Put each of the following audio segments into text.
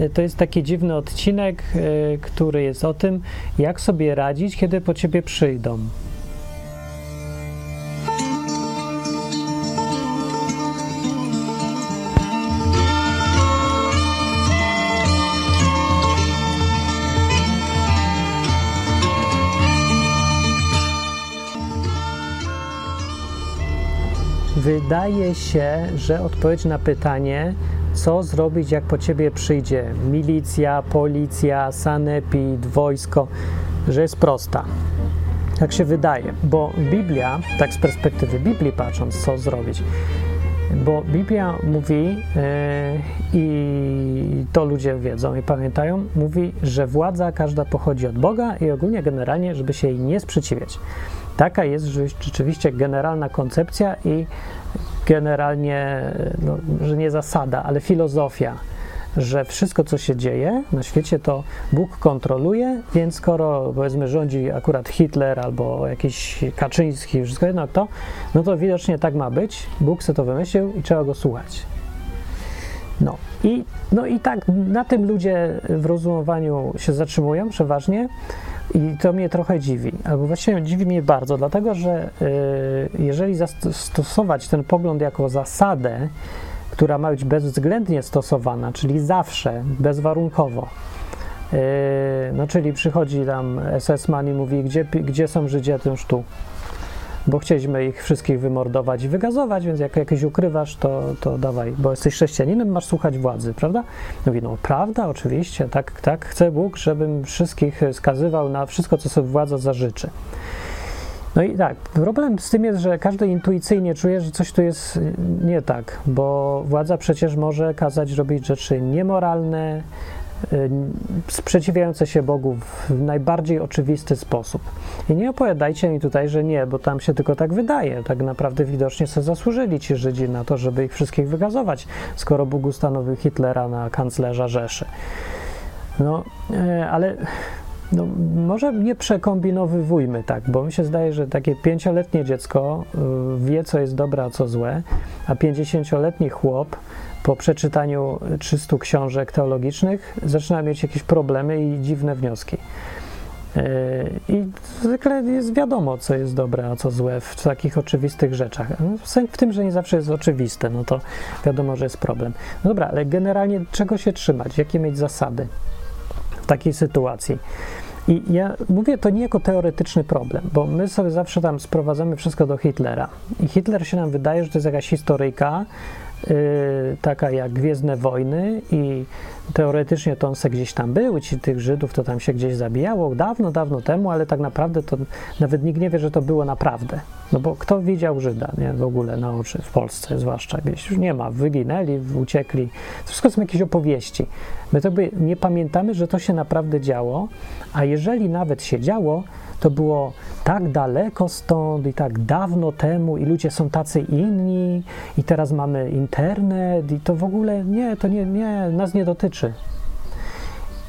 y, to jest taki dziwny odcinek, y, który jest o tym, jak sobie radzić, kiedy po ciebie przyjdą. Wydaje się, że odpowiedź na pytanie, co zrobić, jak po ciebie przyjdzie milicja, policja, sanepid, wojsko, że jest prosta. Tak się wydaje, bo Biblia, tak z perspektywy Biblii patrząc, co zrobić, bo Biblia mówi, yy, i to ludzie wiedzą i pamiętają, mówi, że władza każda pochodzi od Boga i ogólnie generalnie, żeby się jej nie sprzeciwiać. Taka jest rzeczywiście generalna koncepcja i generalnie, no, że nie zasada, ale filozofia, że wszystko, co się dzieje na świecie, to Bóg kontroluje, więc skoro powiedzmy rządzi akurat Hitler albo jakiś Kaczyński, wszystko jedno to, no to widocznie tak ma być. Bóg sobie to wymyślił i trzeba go słuchać. No i, no i tak na tym ludzie w rozumowaniu się zatrzymują przeważnie. I to mnie trochę dziwi, albo właściwie dziwi mnie bardzo, dlatego że y, jeżeli zastosować ten pogląd jako zasadę, która ma być bezwzględnie stosowana, czyli zawsze, bezwarunkowo, y, no czyli przychodzi tam SS-man i mówi, gdzie, gdzie są Żydzie, tym tu bo chcieliśmy ich wszystkich wymordować i wygazować, więc jak jakieś ukrywasz, to, to dawaj, bo jesteś chrześcijaninem, masz słuchać władzy, prawda? Mówi, no prawda, oczywiście, tak, tak, chce Bóg, żebym wszystkich skazywał na wszystko, co sobie władza zażyczy. No i tak, problem z tym jest, że każdy intuicyjnie czuje, że coś tu jest nie tak, bo władza przecież może kazać robić rzeczy niemoralne, sprzeciwiające się Bogu w najbardziej oczywisty sposób. I nie opowiadajcie mi tutaj, że nie, bo tam się tylko tak wydaje. Tak naprawdę widocznie sobie zasłużyli ci Żydzi na to, żeby ich wszystkich wygazować, skoro Bóg ustanowił Hitlera na kanclerza Rzeszy. No, y, ale no, może nie przekombinowywujmy tak, bo mi się zdaje, że takie pięcioletnie dziecko y, wie, co jest dobre, a co złe, a pięćdziesięcioletni chłop po przeczytaniu 300 książek teologicznych zaczyna mieć jakieś problemy i dziwne wnioski. Yy, I zwykle jest wiadomo, co jest dobre, a co złe w takich oczywistych rzeczach. W tym, że nie zawsze jest oczywiste, no to wiadomo, że jest problem. No dobra, ale generalnie czego się trzymać? Jakie mieć zasady w takiej sytuacji? I ja mówię to nie jako teoretyczny problem, bo my sobie zawsze tam sprowadzamy wszystko do Hitlera. I Hitler się nam wydaje, że to jest jakaś historyjka, taka jak Gwiezdne Wojny i teoretycznie to on se gdzieś tam był ci tych Żydów to tam się gdzieś zabijało dawno, dawno temu, ale tak naprawdę to nawet nikt nie wie, że to było naprawdę. No bo kto widział Żyda, nie? W ogóle na oczy, w Polsce zwłaszcza gdzieś już nie ma, wyginęli, uciekli. To wszystko są jakieś opowieści. My to by nie pamiętamy, że to się naprawdę działo, a jeżeli nawet się działo, to było tak daleko stąd i tak dawno temu i ludzie są tacy inni i teraz mamy internet i to w ogóle nie, to nie, nie, nas nie dotyczy.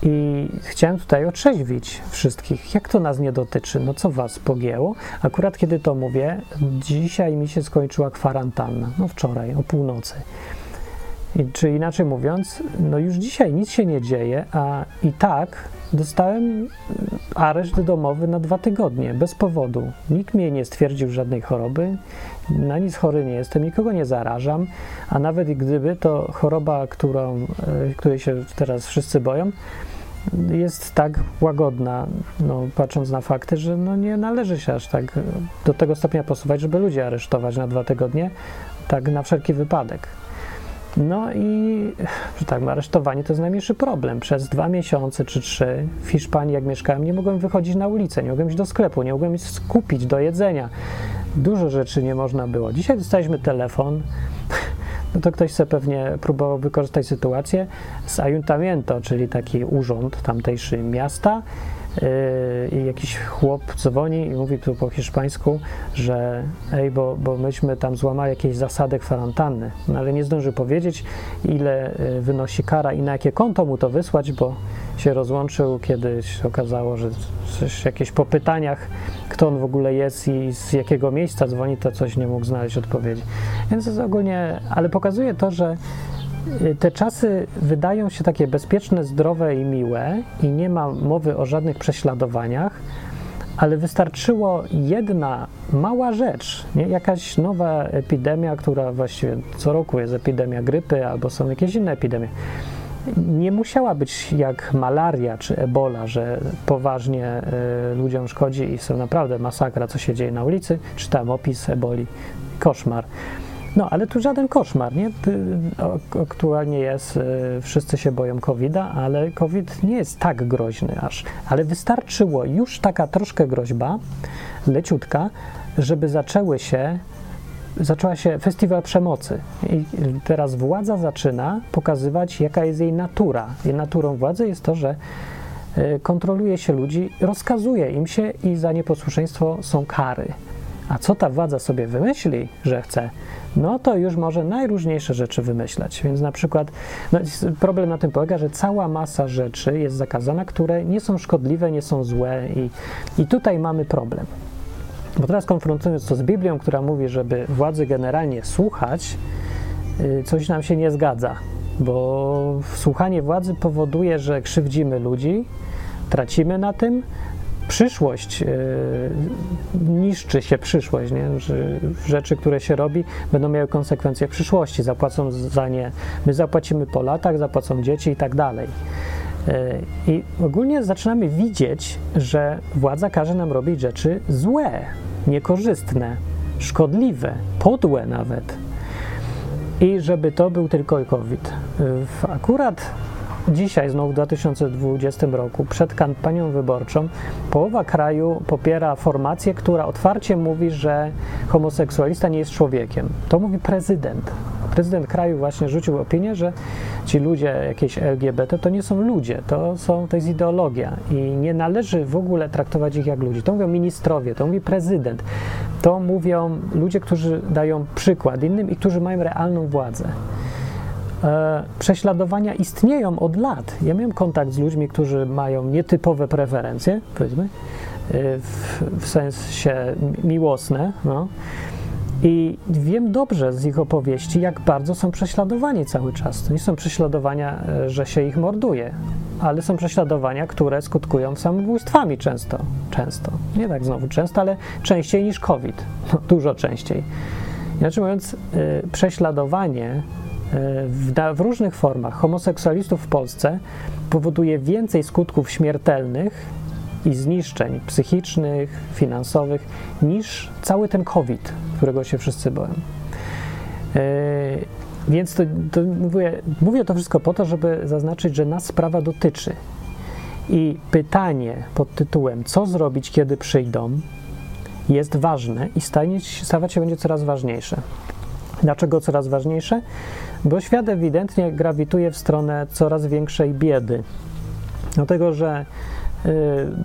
I chciałem tutaj otrzeźwić wszystkich, jak to nas nie dotyczy, no co was pogięło. Akurat kiedy to mówię, dzisiaj mi się skończyła kwarantanna, no wczoraj o północy. I, czy inaczej mówiąc, no już dzisiaj nic się nie dzieje, a i tak dostałem areszt domowy na dwa tygodnie, bez powodu. Nikt mnie nie stwierdził żadnej choroby, na nic chory nie jestem, nikogo nie zarażam, a nawet gdyby, to choroba, którą, e, której się teraz wszyscy boją, jest tak łagodna, no, patrząc na fakty, że no, nie należy się aż tak do tego stopnia posuwać, żeby ludzi aresztować na dwa tygodnie, tak na wszelki wypadek. No i, że tak, aresztowanie to jest najmniejszy problem. Przez dwa miesiące czy trzy w Hiszpanii, jak mieszkałem, nie mogłem wychodzić na ulicę, nie mogłem iść do sklepu, nie mogłem skupić do jedzenia. Dużo rzeczy nie można było. Dzisiaj dostaliśmy telefon, no to ktoś sobie pewnie próbował wykorzystać sytuację z Ayuntamiento, czyli taki urząd tamtejszy miasta, i jakiś chłop dzwoni i mówi tu po hiszpańsku, że ej, bo, bo myśmy tam złamali jakieś zasady kwarantanny, no, ale nie zdąży powiedzieć, ile yy, wynosi kara i na jakie konto mu to wysłać, bo się rozłączył, kiedy się okazało, że coś, jakieś po pytaniach, kto on w ogóle jest i z jakiego miejsca dzwoni, to coś nie mógł znaleźć odpowiedzi. Więc jest ogólnie, ale pokazuje to, że te czasy wydają się takie bezpieczne, zdrowe i miłe, i nie ma mowy o żadnych prześladowaniach, ale wystarczyło jedna mała rzecz, nie? jakaś nowa epidemia, która właściwie co roku jest epidemia grypy, albo są jakieś inne epidemie. Nie musiała być jak malaria czy ebola, że poważnie y, ludziom szkodzi i są naprawdę masakra, co się dzieje na ulicy. Czytałem opis eboli, koszmar. No, ale tu żaden koszmar, nie? Aktualnie jest, y, wszyscy się boją COVID-a, ale COVID nie jest tak groźny aż. Ale wystarczyło już taka troszkę groźba, leciutka, żeby zaczęły się, zaczęła się festiwal przemocy. I teraz władza zaczyna pokazywać, jaka jest jej natura. Jej naturą władzy jest to, że y, kontroluje się ludzi, rozkazuje im się i za nieposłuszeństwo są kary. A co ta władza sobie wymyśli, że chce, no to już może najróżniejsze rzeczy wymyślać. Więc na przykład no, problem na tym polega, że cała masa rzeczy jest zakazana, które nie są szkodliwe, nie są złe i, i tutaj mamy problem. Bo teraz konfrontując to z Biblią, która mówi, żeby władzy generalnie słuchać, y, coś nam się nie zgadza, bo słuchanie władzy powoduje, że krzywdzimy ludzi, tracimy na tym, przyszłość, e, niszczy się przyszłość, nie? Że rzeczy, które się robi, będą miały konsekwencje w przyszłości, zapłacą za nie, my zapłacimy po latach, zapłacą dzieci i tak dalej. E, I ogólnie zaczynamy widzieć, że władza każe nam robić rzeczy złe, niekorzystne, szkodliwe, podłe nawet. I żeby to był tylko COVID. E, akurat Dzisiaj, znowu w 2020 roku, przed kampanią wyborczą, połowa kraju popiera formację, która otwarcie mówi, że homoseksualista nie jest człowiekiem. To mówi prezydent. Prezydent kraju właśnie rzucił opinię, że ci ludzie jakieś LGBT to nie są ludzie, to, są, to jest ideologia i nie należy w ogóle traktować ich jak ludzi. To mówią ministrowie, to mówi prezydent, to mówią ludzie, którzy dają przykład innym i którzy mają realną władzę. E, prześladowania istnieją od lat. Ja miałem kontakt z ludźmi, którzy mają nietypowe preferencje, powiedzmy, e, w, w sensie miłosne, no. I wiem dobrze z ich opowieści, jak bardzo są prześladowani cały czas. To nie są prześladowania, e, że się ich morduje, ale są prześladowania, które skutkują samobójstwami często. Często. Nie tak znowu często, ale częściej niż COVID. No, dużo częściej. Inaczej mówiąc, prześladowanie w, w różnych formach homoseksualistów w Polsce powoduje więcej skutków śmiertelnych i zniszczeń psychicznych, finansowych niż cały ten COVID, którego się wszyscy boją. Yy, więc to, to mówię, mówię to wszystko po to, żeby zaznaczyć, że nas sprawa dotyczy. I pytanie pod tytułem, co zrobić, kiedy przyjdą, jest ważne i stanie, stawać się będzie coraz ważniejsze. Dlaczego coraz ważniejsze? Bo świat ewidentnie grawituje w stronę coraz większej biedy. Dlatego, że y,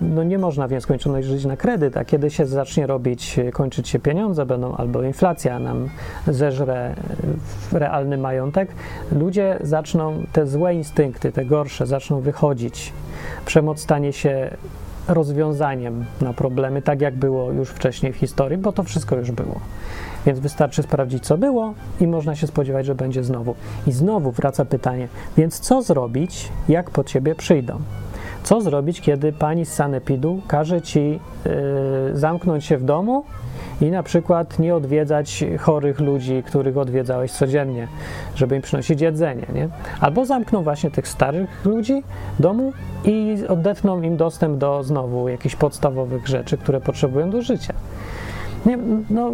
no nie można w nieskończoność żyć na kredyt, a kiedy się zacznie robić, kończyć się pieniądze, będą albo inflacja nam zeżre realny majątek, ludzie zaczną, te złe instynkty, te gorsze, zaczną wychodzić. Przemoc stanie się rozwiązaniem na problemy, tak jak było już wcześniej w historii, bo to wszystko już było. Więc wystarczy sprawdzić, co było, i można się spodziewać, że będzie znowu. I znowu wraca pytanie: więc co zrobić, jak po ciebie przyjdą? Co zrobić, kiedy pani z sanepidu każe ci yy, zamknąć się w domu i na przykład nie odwiedzać chorych ludzi, których odwiedzałeś codziennie, żeby im przynosić jedzenie, nie? Albo zamkną właśnie tych starych ludzi domu i odetną im dostęp do znowu jakichś podstawowych rzeczy, które potrzebują do życia. Nie, no,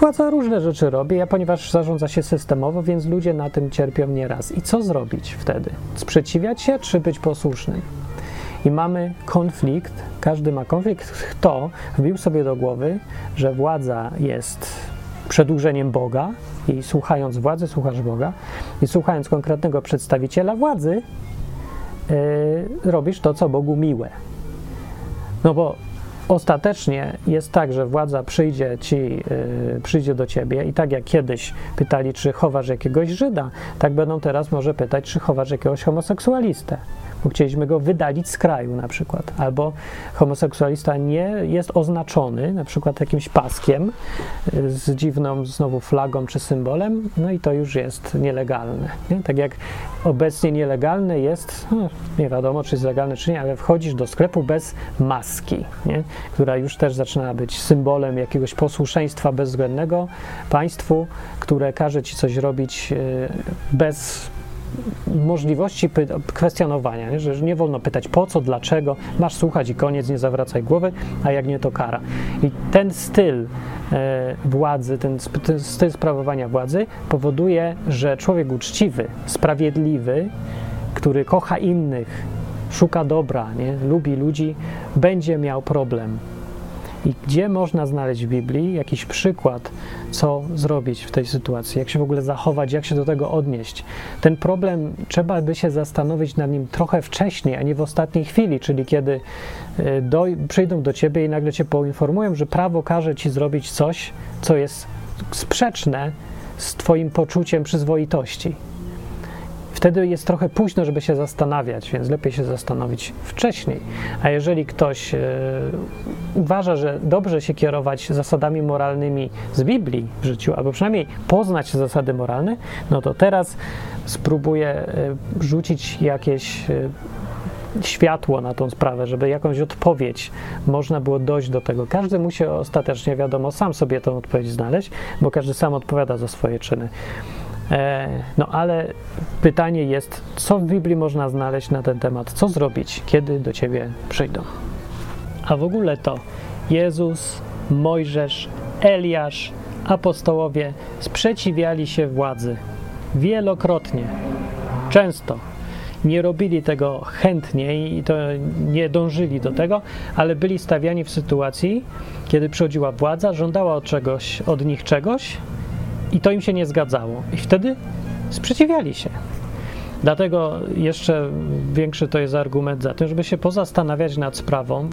władza różne rzeczy robi, a ponieważ zarządza się systemowo, więc ludzie na tym cierpią nieraz. I co zrobić wtedy? Sprzeciwiać się, czy być posłusznym? I mamy konflikt, każdy ma konflikt. Kto wbił sobie do głowy, że władza jest przedłużeniem Boga i słuchając władzy, słuchasz Boga i słuchając konkretnego przedstawiciela władzy, yy, robisz to, co Bogu miłe. No bo ostatecznie jest tak, że władza przyjdzie ci, yy, przyjdzie do ciebie i tak jak kiedyś pytali, czy chowasz jakiegoś Żyda, tak będą teraz może pytać, czy chowasz jakiegoś homoseksualistę. Chcieliśmy go wydalić z kraju na przykład, albo homoseksualista nie jest oznaczony na przykład jakimś paskiem y, z dziwną znowu flagą czy symbolem, no i to już jest nielegalne. Nie? Tak jak obecnie nielegalne jest, no, nie wiadomo czy jest legalne czy nie, ale wchodzisz do sklepu bez maski, nie? która już też zaczyna być symbolem jakiegoś posłuszeństwa bezwzględnego państwu, które każe ci coś robić y, bez możliwości kwestionowania, nie? że nie wolno pytać po co, dlaczego, masz słuchać i koniec, nie zawracaj głowy, a jak nie to kara. I ten styl e, władzy, ten, ten styl sprawowania władzy powoduje, że człowiek uczciwy, sprawiedliwy, który kocha innych, szuka dobra, nie? lubi ludzi, będzie miał problem i gdzie można znaleźć w Biblii jakiś przykład, co zrobić w tej sytuacji, jak się w ogóle zachować, jak się do tego odnieść. Ten problem trzeba by się zastanowić nad nim trochę wcześniej, a nie w ostatniej chwili, czyli kiedy e, do, przyjdą do ciebie i nagle cię poinformują, że prawo każe ci zrobić coś, co jest sprzeczne z twoim poczuciem przyzwoitości wtedy jest trochę późno, żeby się zastanawiać, więc lepiej się zastanowić wcześniej. A jeżeli ktoś e, uważa, że dobrze się kierować zasadami moralnymi z Biblii w życiu, albo przynajmniej poznać zasady moralne, no to teraz spróbuję e, rzucić jakieś e, światło na tą sprawę, żeby jakąś odpowiedź można było dojść do tego. Każdy musi ostatecznie, wiadomo, sam sobie tą odpowiedź znaleźć, bo każdy sam odpowiada za swoje czyny. E, no ale pytanie jest, co w Biblii można znaleźć na ten temat? Co zrobić, kiedy do ciebie przyjdą? A w ogóle to Jezus, Mojżesz, Eliasz, apostołowie sprzeciwiali się władzy wielokrotnie, często. Nie robili tego chętnie i to nie dążyli do tego, ale byli stawiani w sytuacji, kiedy przychodziła władza, żądała od, czegoś, od nich czegoś, i to im się nie zgadzało. I wtedy sprzeciwiali się. Dlatego jeszcze większy to jest argument za tym, żeby się pozastanawiać nad sprawą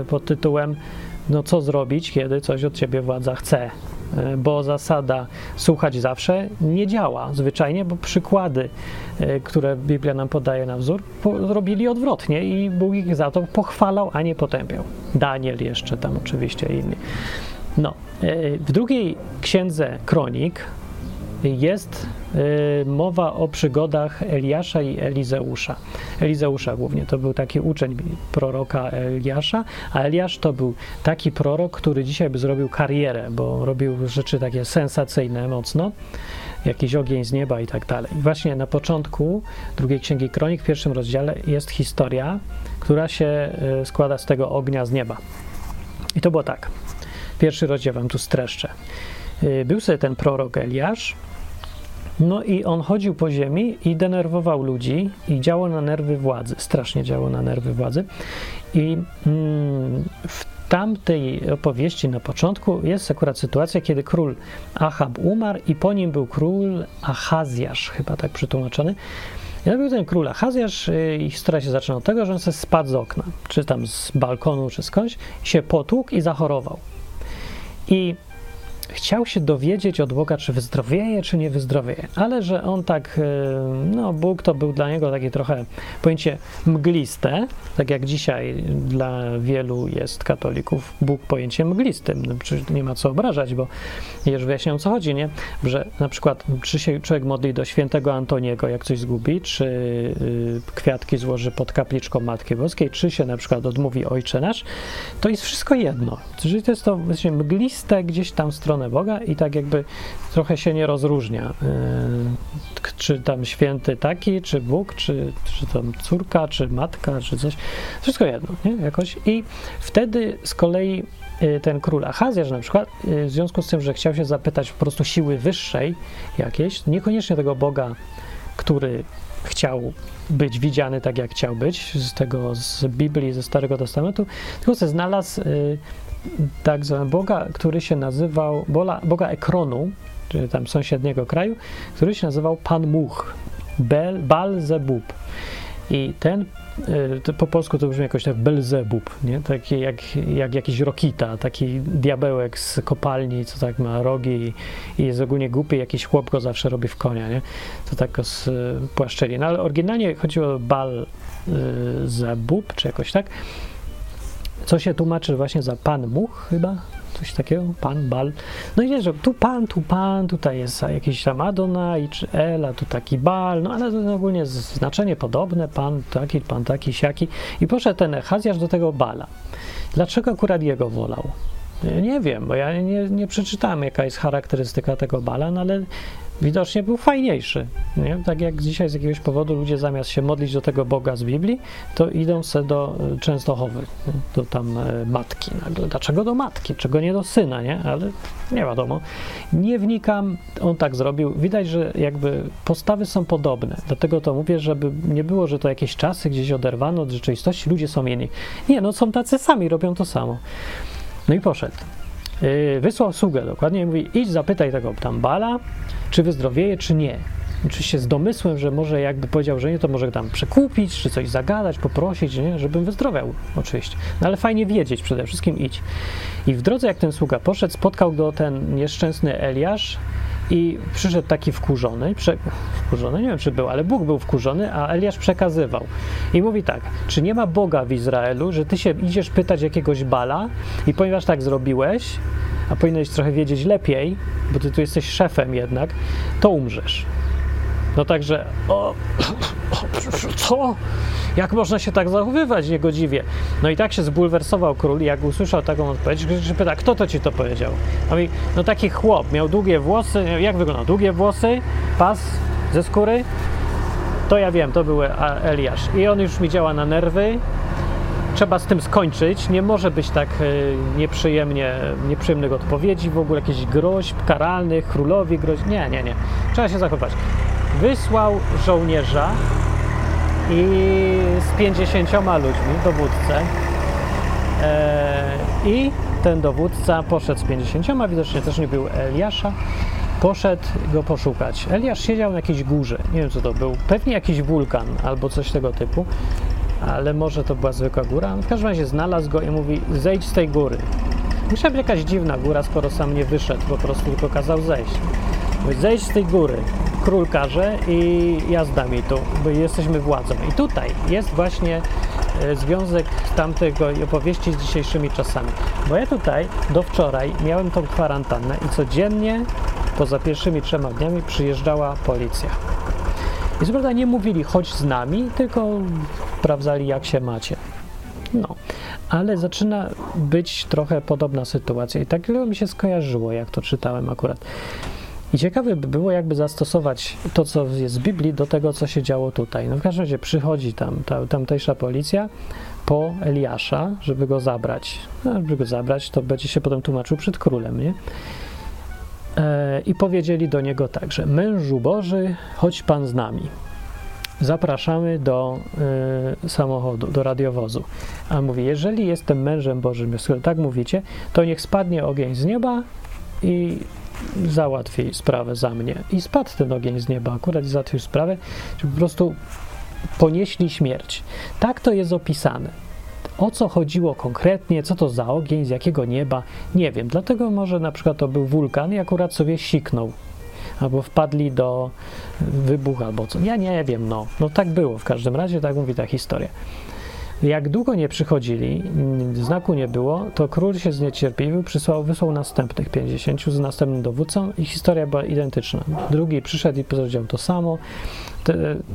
e, pod tytułem no co zrobić, kiedy coś od ciebie władza chce. E, bo zasada słuchać zawsze nie działa zwyczajnie, bo przykłady, e, które Biblia nam podaje na wzór, robili odwrotnie i Bóg ich za to pochwalał, a nie potępiał. Daniel jeszcze tam oczywiście inni. No, e, w drugiej księdze Kronik jest e, mowa o przygodach Eliasza i Elizeusza. Elizeusza głównie to był taki uczeń proroka Eliasza, a Eliasz to był taki prorok, który dzisiaj by zrobił karierę, bo robił rzeczy takie sensacyjne mocno, jakiś ogień z nieba i tak dalej. Właśnie na początku drugiej księgi Kronik, w pierwszym rozdziale jest historia, która się e, składa z tego ognia z nieba. I to było tak. Pierwszy rozdział wam tu streszczę. Y, był sobie ten prorok Eliasz, no i on chodził po ziemi i denerwował ludzi i działał na nerwy władzy, strasznie działał na nerwy władzy. I mm, w tamtej opowieści na początku jest akurat sytuacja, kiedy król Achab umarł i po nim był król Achazjasz, chyba tak przetłumaczony. I to był ten król Achazjasz y, i historia się zaczyna od tego, że on sobie spadł z okna, czy tam z balkonu, czy skądś, się potłukł i zachorował. I chciał się dowiedzieć od Boga, czy wyzdrowieje, czy nie wyzdrowieje. Ale że on tak, e, no Bóg to był dla niego takie trochę pojęcie mgliste, tak jak dzisiaj dla wielu jest katolików Bóg pojęciem mglistym. No, przecież nie ma co obrażać, bo już wyjaśniam o co chodzi, nie? Że na przykład czy się człowiek modli do świętego Antoniego, jak coś zgubi, czy y, kwiatki złoży pod kapliczką Matki Boskiej, czy się na przykład odmówi Ojcze Nasz, to jest wszystko jedno. Czyli to jest to właśnie mgliste gdzieś tam stronę stronę Boga i tak jakby trochę się nie rozróżnia, y, czy tam święty taki, czy Bóg, czy, czy tam córka, czy matka, czy coś. Wszystko jedno, nie? Jakoś. I wtedy z kolei y, ten król Achazjasz na przykład, y, w związku z tym, że chciał się zapytać po prostu siły wyższej jakiejś, niekoniecznie tego Boga, który chciał być widziany tak, jak chciał być, z tego z Biblii, ze Starego Testamentu, tylko se znalazł tak zwanego Boga, który się nazywał, Boga, Boga Ekronu, czy tam sąsiedniego kraju, który się nazywał Pan Much, Bel, Balzebub. I ten, y, po polsku to brzmi jakoś tak Belzebub, nie? Taki jak, jak jakiś Rokita, taki diabełek z kopalni, co tak ma rogi i, jest ogólnie głupi, jakiś chłop go zawsze robi w konia, nie? To tak z płaszczeli. No ale oryginalnie chodziło o Bal y, Zebub, czy jakoś tak, co się tłumaczy właśnie za Pan Much chyba, coś takiego, Pan Bal. No i wiesz, że tu Pan, tu Pan, tutaj jest jakiś tam Adonai czy El, a tu taki Bal, no ale to ogólnie znaczenie podobne, Pan taki, Pan taki, siaki. I poszedł ten Echazjasz do tego Bala. Dlaczego akurat jego wolał? Nie wiem, bo ja nie, nie przeczytałem, jaka jest charakterystyka tego Bala, no ale widocznie był fajniejszy. Nie? Tak jak dzisiaj z jakiegoś powodu ludzie zamiast się modlić do tego Boga z Biblii, to idą se do e, Częstochowy, do tam e, matki. Dlaczego do matki? Czego nie do syna, nie? Ale nie wiadomo. Nie wnikam, on tak zrobił. Widać, że jakby postawy są podobne. Dlatego to mówię, żeby nie było, że to jakieś czasy gdzieś oderwano od rzeczywistości, ludzie są inni. Nie, no są tacy sami, robią to samo. No i poszedł. Yy, wysłał sługę dokładnie mówi, idź zapytaj tego tam Bala, czy wyzdrowieje, czy nie. Oczywiście z domysłem, że może jakby powiedział, że nie, to może tam przekupić, czy coś zagadać, poprosić, nie? żebym wyzdrowiał, oczywiście. No ale fajnie wiedzieć, przede wszystkim idź. I w drodze, jak ten sługa poszedł, spotkał go ten nieszczęsny Eliasz i przyszedł taki wkurzony, prze, wkurzony, nie wiem czy był, ale Bóg był wkurzony, a Eliasz przekazywał. I mówi tak, czy nie ma Boga w Izraelu, że ty się idziesz pytać jakiegoś Bala i ponieważ tak zrobiłeś, a powinieneś trochę wiedzieć lepiej, bo ty tu jesteś szefem jednak, to umrzesz. No także, o, co? Jak można się tak zachowywać niegodziwie? No i tak się zbulwersował król, jak usłyszał taką odpowiedź, że pyta, kto to ci to powiedział? A mówi, no taki chłop, miał długie włosy, jak wyglądał? Długie włosy, pas ze skóry? To ja wiem, to był Eliasz. I on już mi działa na nerwy, trzeba z tym skończyć. Nie może być tak e, nieprzyjemnie, nieprzyjemnych odpowiedzi, w ogóle jakichś groźb karalnych, królowi groźb. Nie, nie, nie. Trzeba się zachować. Wysłał żołnierza i z 50 ludźmi, dowódcę. E, I ten dowódca poszedł z 50, widocznie też nie był Eliasza, poszedł go poszukać. Eliasz siedział na jakiejś górze, nie wiem co to był, pewnie jakiś wulkan albo coś tego typu ale może to była zwykła góra. W każdym razie znalazł go i mówi: zejdź z tej góry. Musiała być jakaś dziwna góra, skoro sam nie wyszedł, po prostu tylko kazał zejść. Mówi, zejdź z tej góry. Król każe i jazda mi tu, bo jesteśmy władzą. I tutaj jest właśnie e, związek tamtego opowieści z dzisiejszymi czasami. Bo ja tutaj do wczoraj miałem tą kwarantannę i codziennie poza pierwszymi trzema dniami przyjeżdżała policja. I co prawda nie mówili chodź z nami, tylko sprawdzali jak się macie. No, ale zaczyna być trochę podobna sytuacja i tak mi się skojarzyło, jak to czytałem akurat. I ciekawe by było, jakby zastosować to, co jest w Biblii, do tego, co się działo tutaj. No w każdym razie przychodzi tam ta, tamtejsza policja po Eliasza, żeby go zabrać. No, żeby go zabrać, to będzie się potem tłumaczył przed królem, nie? E, I powiedzieli do niego tak, że mężu Boży, chodź pan z nami. Zapraszamy do y, samochodu, do radiowozu. A mówi, jeżeli jestem mężem Bożym, skoro tak mówicie, to niech spadnie ogień z nieba i załatwi sprawę za mnie. I spadł ten ogień z nieba, akurat załatwił sprawę, że po prostu ponieśli śmierć. Tak to jest opisane. O co chodziło konkretnie, co to za ogień, z jakiego nieba, nie wiem. Dlatego może na przykład to był wulkan i akurat sobie siknął. Albo wpadli do wybuchu, albo co. Ja nie wiem, no. No tak było w każdym razie, tak mówi ta historia. Jak długo nie przychodzili, znaku nie było, to król się zniecierpliwił, przysłał, wysłał następnych 50 z następnym dowódcą i historia była identyczna. Drugi przyszedł i powiedział to samo,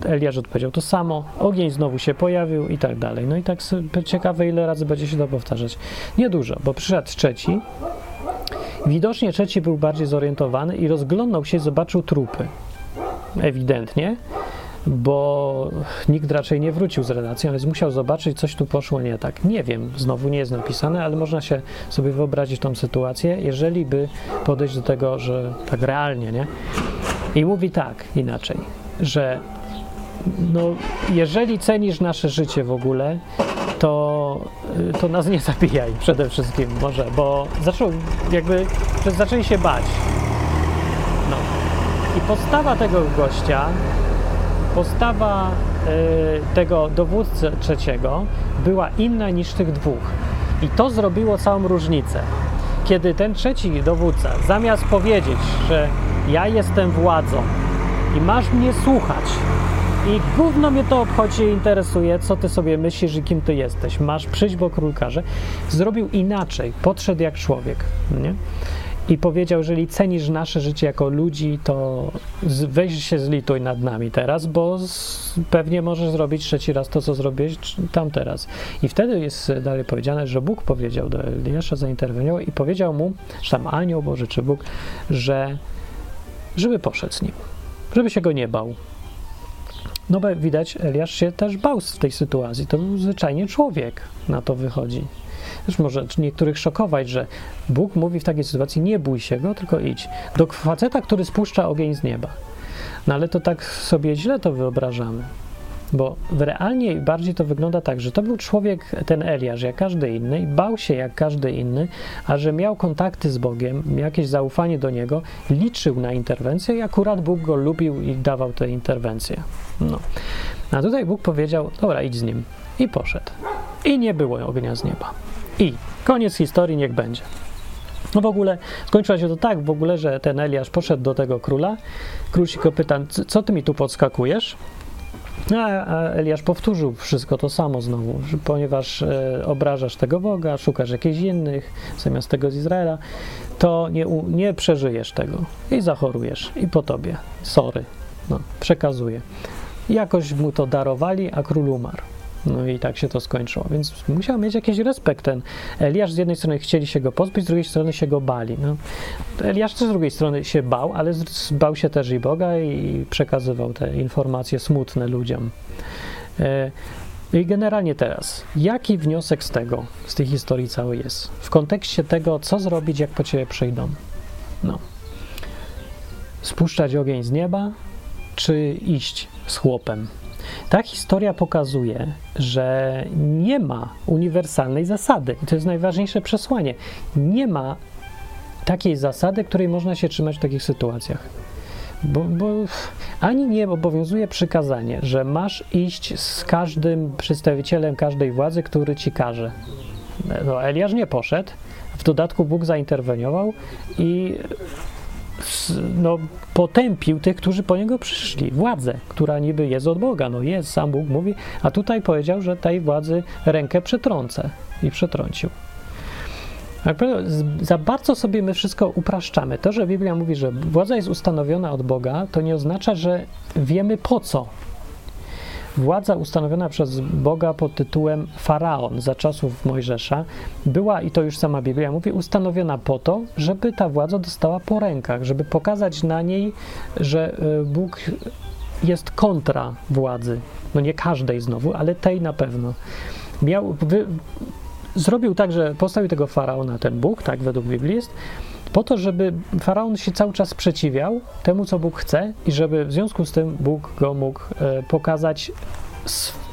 Eliasz odpowiedział to samo, ogień znowu się pojawił i tak dalej. No i tak ciekawe, ile razy będzie się to powtarzać. Niedużo, bo przyszedł trzeci, widocznie trzeci był bardziej zorientowany i rozglądał się, zobaczył trupy. Ewidentnie bo nikt raczej nie wrócił z relacją, więc musiał zobaczyć, coś tu poszło nie tak. Nie wiem, znowu nie jest napisane, ale można się sobie wyobrazić tą sytuację, jeżeli by podejść do tego, że tak realnie, nie? I mówi tak, inaczej, że no, jeżeli cenisz nasze życie w ogóle, to, to nas nie zabijaj przede wszystkim może, bo zaczął jakby, zaczęli się bać. No. I podstawa tego gościa postawa y, tego dowódcy trzeciego była inna niż tych dwóch. I to zrobiło całą różnicę. Kiedy ten trzeci dowódca, zamiast powiedzieć, że ja jestem władzą i masz mnie słuchać, I gówno mnie to obchodzi interesuje, co ty sobie myślisz i kim ty jesteś. Masz przyjść, bo król każe. Zrobił inaczej, podszedł jak człowiek, nie? I powiedział, jeżeli cenisz nasze życie jako ludzi, to weź się zlituj nad nami teraz, bo pewnie możesz zrobić trzeci raz to, co zrobiłeś tam teraz. I wtedy jest dalej powiedziane, że Bóg powiedział do Eliasza, zainterweniował i powiedział mu, czy tam anioł Boży, czy Bóg, że żeby poszedł z nim, żeby się go nie bał. No bo widać, Eliasz się też bał w tej sytuacji. To był zwyczajnie człowiek, na to wychodzi. Też może niektórych szokować, że Bóg mówi w takiej sytuacji: nie bój się go, tylko idź. Do faceta, który spuszcza ogień z nieba. No ale to tak sobie źle to wyobrażamy. Bo realnie bardziej to wygląda tak, że to był człowiek, ten Eliasz, jak każdy inny, bał się jak każdy inny, a że miał kontakty z Bogiem, jakieś zaufanie do Niego, liczył na interwencję i akurat Bóg go lubił i dawał te interwencje. No. A tutaj Bóg powiedział, dobra, idź z nim. I poszedł. I nie było ognia z nieba. I koniec historii, niech będzie. No w ogóle skończyło się to tak w ogóle, że ten Eliasz poszedł do tego króla. Król się go pyta, co ty mi tu podskakujesz? A, a Eliasz powtórzył wszystko to samo znowu, ponieważ e, obrażasz tego Boga, szukasz jakichś innych zamiast tego z Izraela, to nie, nie przeżyjesz tego i zachorujesz i po tobie. Sorry. No, przekazuję. Jakoś mu to darowali, a król umarł. No i tak się to skończyło. Więc musiał mieć jakiś respekt ten Eliasz. Z jednej strony chcieli się go pozbyć, z drugiej strony się go bali. No. Eliasz też z drugiej strony się bał, ale bał się też i Boga i przekazywał te informacje smutne ludziom. E, I generalnie teraz, jaki wniosek z tego, z tej historii całej jest? W kontekście tego, co zrobić, jak po ciebie przyjdą? No. Spuszczać ogień z nieba, czy iść z chłopem? Ta historia pokazuje, że nie ma uniwersalnej zasady. I to jest najważniejsze przesłanie. Nie ma takiej zasady, której można się trzymać w takich sytuacjach. Bo, bo, ani nie obowiązuje przykazanie, że masz iść z każdym przedstawicielem każdej władzy, który ci każe. No, Eliasz nie poszedł, w dodatku Bóg zainterweniował i no, potępił tych, którzy po niego przyszli. Władzę, która niby jest od Boga. No jest, sam Bóg mówi, a tutaj powiedział, że tej władzy rękę przetrącę i przetrącił. Za bardzo sobie my wszystko upraszczamy. To, że Biblia mówi, że władza jest ustanowiona od Boga, to nie oznacza, że wiemy po co Władza ustanowiona przez Boga pod tytułem Faraon za czasów Mojżesza była, i to już sama Biblia mówi, ustanowiona po to, żeby ta władza dostała po rękach, żeby pokazać na niej, że e, Bóg jest kontra władzy. No nie każdej znowu, ale tej na pewno. Miał, wy, zrobił tak, że postawił tego faraona ten Bóg, tak według Biblii jest, po to, żeby faraon się cały czas sprzeciwiał temu, co Bóg chce, i żeby w związku z tym Bóg go mógł e, pokazać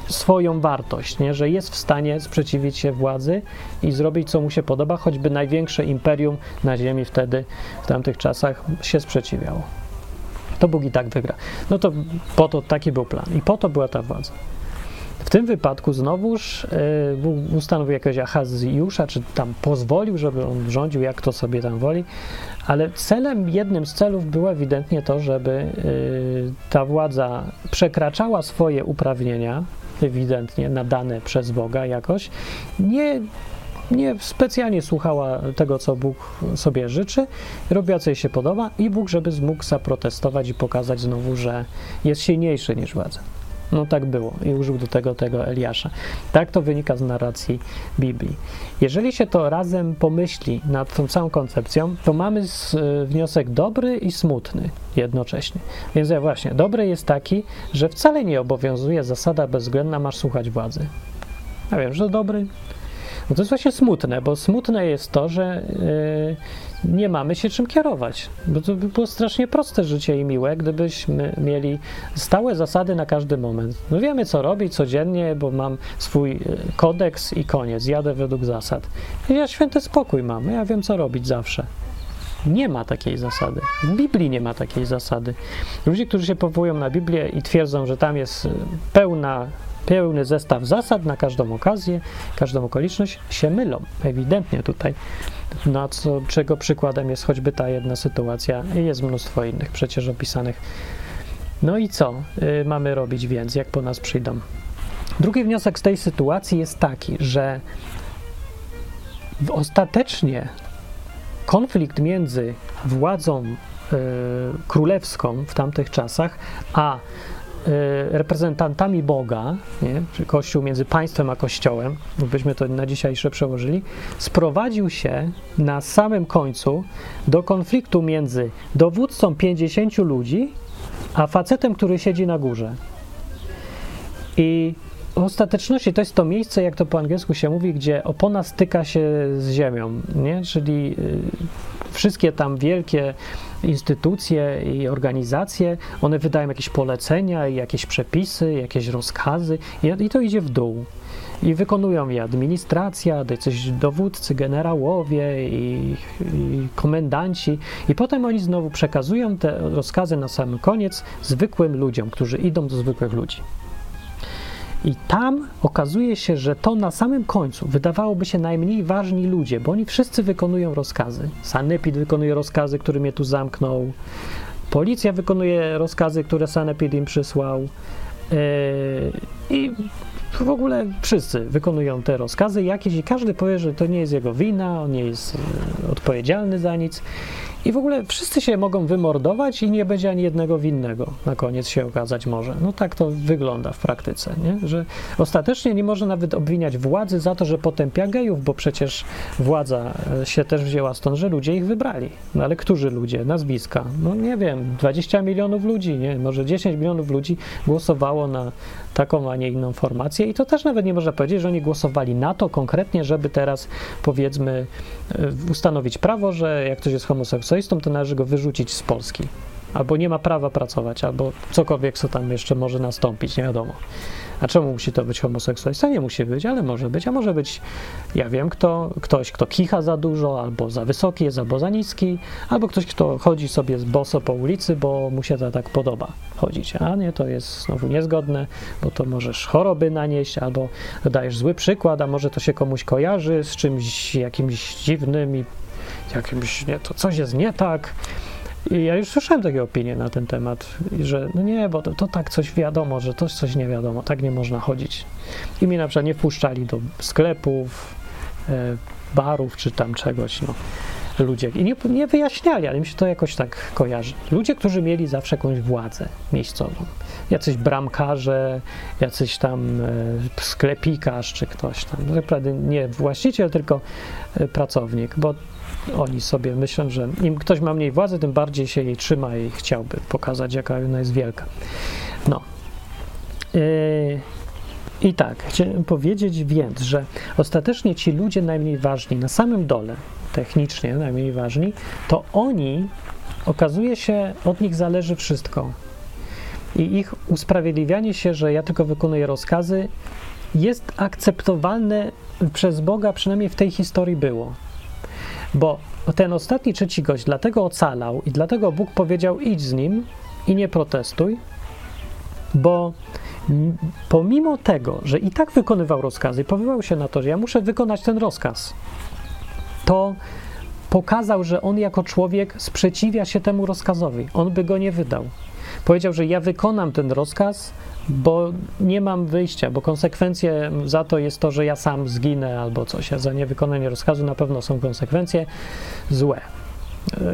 swoją wartość, nie? że jest w stanie sprzeciwić się władzy i zrobić, co mu się podoba, choćby największe imperium na ziemi wtedy, w tamtych czasach, się sprzeciwiało. To Bóg i tak wygra. No to po to taki był plan i po to była ta władza. W tym wypadku znowuż yy, ustanowił jakiegoś Ahazjusza, czy tam pozwolił, żeby on rządził, jak to sobie tam woli, ale celem, jednym z celów było ewidentnie to, żeby yy, ta władza przekraczała swoje uprawnienia, ewidentnie nadane przez Boga jakoś, nie nie specjalnie słuchała tego, co Bóg sobie życzy, robiła, co jej się podoba i Bóg, żeby mógł zaprotestować i pokazać znowu, że jest silniejszy niż władza. No tak było i użył do tego tego Eliasza. Tak to wynika z narracji Biblii. Jeżeli się to razem pomyśli nad tą całą koncepcją, to mamy e, wniosek dobry i smutny jednocześnie. Więc ja właśnie, dobry jest taki, że wcale nie obowiązuje zasada bezwzględna masz słuchać władzy. Ja wiem, że dobry, no to jest właśnie smutne, bo smutne jest to, że yy, nie mamy się czym kierować. Bo to by było strasznie proste życie i miłe, gdybyśmy mieli stałe zasady na każdy moment. No wiemy, co robić codziennie, bo mam swój y, kodeks i koniec. Jadę według zasad. Ja święty spokój mam. Ja wiem, co robić zawsze. Nie ma takiej zasady. W Biblii nie ma takiej zasady. Ludzie, którzy się powołują na Biblię i twierdzą, że tam jest y, pełna pełny zestaw zasad na każdą okazję, każdą okoliczność, się mylą. Ewidentnie tutaj. Na co, czego przykładem jest choćby ta jedna sytuacja jest mnóstwo innych przecież opisanych. No i co y, mamy robić więc, jak po nas przyjdą? Drugi wniosek z tej sytuacji jest taki, że ostatecznie konflikt między władzą y, królewską w tamtych czasach, a reprezentantami Boga, nie? Czyli Kościół między państwem a Kościołem, byśmy to na dzisiejsze przełożyli, sprowadził się na samym końcu do konfliktu między dowódcą 50 ludzi, a facetem, który siedzi na górze. I ostateczności to jest to miejsce, jak to po angielsku się mówi, gdzie opona styka się z ziemią, nie? czyli y, wszystkie tam wielkie instytucje i organizacje, one wydają jakieś polecenia, jakieś przepisy, jakieś rozkazy i to idzie w dół. I wykonują je administracja, coś dowódcy, generałowie i, i komendanci. I potem oni znowu przekazują te rozkazy na sam koniec zwykłym ludziom, którzy idą do zwykłych ludzi. I tam okazuje się, że to na samym końcu wydawałoby się najmniej ważni ludzie, bo oni wszyscy wykonują rozkazy. Sanepid wykonuje rozkazy, który mnie tu zamknął. Policja wykonuje rozkazy, które Sanepid im przysłał. Yy, I w ogóle wszyscy wykonują te rozkazy jakieś i każdy powie, że to nie jest jego wina, on nie jest yy, odpowiedzialny za nic. I w ogóle wszyscy się mogą wymordować i nie będzie ani jednego winnego. Na koniec się okazać może. No tak to wygląda w praktyce, nie? że ostatecznie nie można nawet obwiniać władzy za to, że potępia gejów, bo przecież władza e, się też wzięła stąd, że ludzie ich wybrali. No ale którzy ludzie? Nazwiska? No nie wiem, 20 milionów ludzi, nie? Może 10 milionów ludzi głosowało na taką, a nie inną formację i to też nawet nie można powiedzieć, że oni głosowali na to konkretnie, żeby teraz powiedzmy ustanowić prawo, że jak ktoś jest homoseksualistą, to należy go wyrzucić z Polski. Albo nie ma prawa pracować, albo cokolwiek, co tam jeszcze może nastąpić, nie wiadomo. A czemu musi to być homoseksualista? Nie musi być, ale może być. A może być, ja wiem, kto, ktoś, kto kicha za dużo, albo za wysoki jest, albo za niski, albo ktoś, kto chodzi sobie z boso po ulicy, bo mu się to tak podoba chodzić. A nie, to jest znowu niezgodne, bo to możesz choroby nanieść, albo dajesz zły przykład, a może to się komuś kojarzy z czymś jakimś dziwnym i jakimś, nie, to coś jest nie tak. I ja już słyszałem takie opinie na ten temat, że no nie, bo to, to tak coś wiadomo, że to coś nie wiadomo, tak nie można chodzić. I mnie na przykład nie wpuszczali do sklepów, e, barów czy tam czegoś, no. Ludzie. I nie, nie wyjaśniali, ale mi się to jakoś tak kojarzy. Ludzie, którzy mieli zawsze jakąś władzę miejscową. Jacyś bramkarze, jacyś tam e, sklepikarz czy ktoś tam. No, naprawdę nie właściciel, tylko e, pracownik, bo oni sobie myślą, że im ktoś ma mniej władzy, tym bardziej się jej trzyma i chciałby pokazać, jaka ona jest wielka. No. Yy, I tak, chciałem powiedzieć więc, że ostatecznie ci ludzie najmniej ważni, na samym dole, technicznie najmniej ważni, to oni, okazuje się, od nich zależy wszystko. I ich usprawiedliwianie się, że ja tylko wykonuję rozkazy, jest akceptowalne przez Boga, przynajmniej w tej historii było. Bo ten ostatni trzeci gość dlatego ocalał i dlatego Bóg powiedział: idź z nim i nie protestuj, bo pomimo tego, że i tak wykonywał rozkazy, powołał się na to, że ja muszę wykonać ten rozkaz, to pokazał, że on jako człowiek sprzeciwia się temu rozkazowi. On by go nie wydał. Powiedział, że ja wykonam ten rozkaz, bo nie mam wyjścia, bo konsekwencje za to jest to, że ja sam zginę albo coś. A za niewykonanie rozkazu na pewno są konsekwencje złe.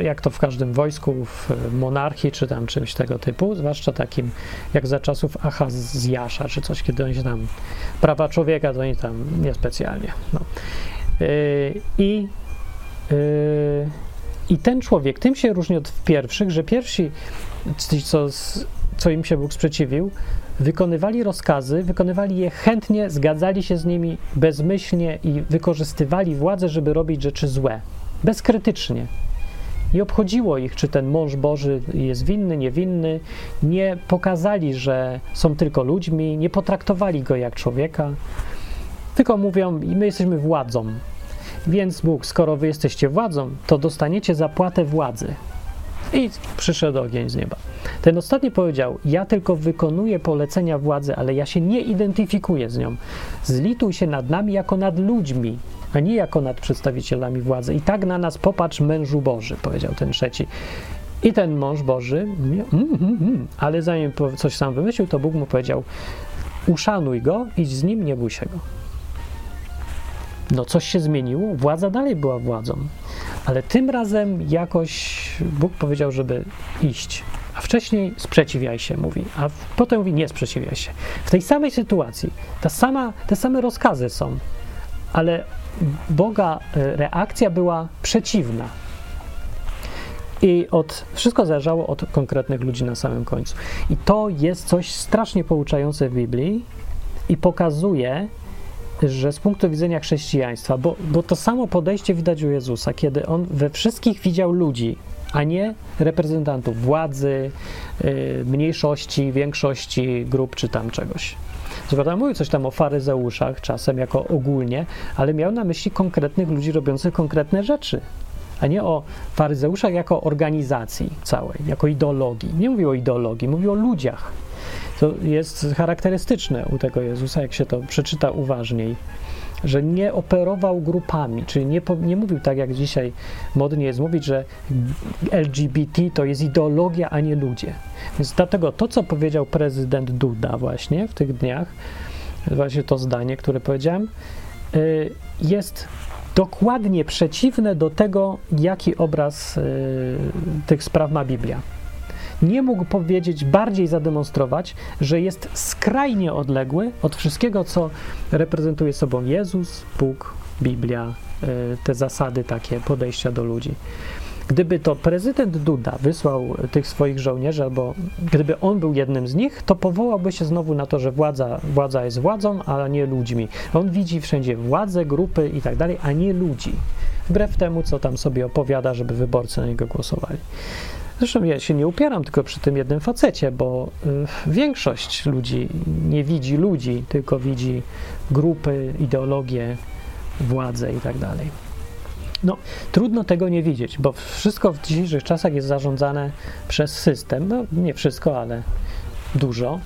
Jak to w każdym wojsku, w monarchii czy tam czymś tego typu, zwłaszcza takim jak za czasów Ahazjasza czy coś, kiedy oni tam prawa człowieka, to oni tam niespecjalnie. No. Yy, I i ten człowiek tym się różni od pierwszych, że pierwsi, co, co im się Bóg sprzeciwił, wykonywali rozkazy, wykonywali je chętnie, zgadzali się z nimi bezmyślnie i wykorzystywali władzę, żeby robić rzeczy złe, bezkrytycznie. Nie obchodziło ich, czy ten mąż Boży jest winny, niewinny. Nie pokazali, że są tylko ludźmi, nie potraktowali go jak człowieka, tylko mówią: My jesteśmy władzą. Więc Bóg, skoro wy jesteście władzą, to dostaniecie zapłatę władzy. I przyszedł ogień z nieba. Ten ostatni powiedział: Ja tylko wykonuję polecenia władzy, ale ja się nie identyfikuję z nią. Zlituj się nad nami jako nad ludźmi, a nie jako nad przedstawicielami władzy. I tak na nas popatrz, mężu Boży, powiedział ten trzeci. I ten mąż Boży, mm, mm, mm, ale zanim coś sam wymyślił, to Bóg mu powiedział: Uszanuj go, idź z nim, nie bój się go. No, coś się zmieniło, władza dalej była władzą, ale tym razem jakoś Bóg powiedział, żeby iść. A wcześniej sprzeciwiaj się, mówi, a potem mówi nie sprzeciwiaj się. W tej samej sytuacji ta sama, te same rozkazy są, ale Boga e, reakcja była przeciwna. I od, wszystko zależało od konkretnych ludzi na samym końcu. I to jest coś strasznie pouczające w Biblii i pokazuje, że z punktu widzenia chrześcijaństwa, bo, bo to samo podejście widać u Jezusa, kiedy on we wszystkich widział ludzi, a nie reprezentantów władzy, yy, mniejszości, większości grup czy tam czegoś. Zwłaszcza mówił coś tam o faryzeuszach, czasem jako ogólnie, ale miał na myśli konkretnych ludzi robiących konkretne rzeczy, a nie o faryzeuszach jako organizacji całej, jako ideologii. Nie mówił o ideologii, mówił o ludziach. To jest charakterystyczne u tego Jezusa, jak się to przeczyta uważniej, że nie operował grupami, czyli nie, nie mówił tak, jak dzisiaj modnie jest mówić, że LGBT to jest ideologia, a nie ludzie. Więc dlatego to, co powiedział prezydent Duda właśnie w tych dniach, właśnie to zdanie, które powiedziałem, y, jest dokładnie przeciwne do tego, jaki obraz y, tych spraw ma Biblia nie mógł powiedzieć, bardziej zademonstrować, że jest skrajnie odległy od wszystkiego, co reprezentuje sobą Jezus, Bóg, Biblia, e, te zasady takie podejścia do ludzi. Gdyby to prezydent Duda wysłał tych swoich żołnierzy, albo gdyby on był jednym z nich, to powołałby się znowu na to, że władza, władza jest władzą, a nie ludźmi. On widzi wszędzie władzę, grupy i tak dalej, a nie ludzi. Wbrew temu, co tam sobie opowiada, żeby wyborcy na niego głosowali. Zresztą ja się nie upieram tylko przy tym jednym facecie, bo y, większość ludzi nie widzi ludzi, tylko widzi grupy, ideologie, władzę i tak dalej. No, trudno tego nie widzieć, bo wszystko w dzisiejszych czasach jest zarządzane przez system. No, nie wszystko, ale dużo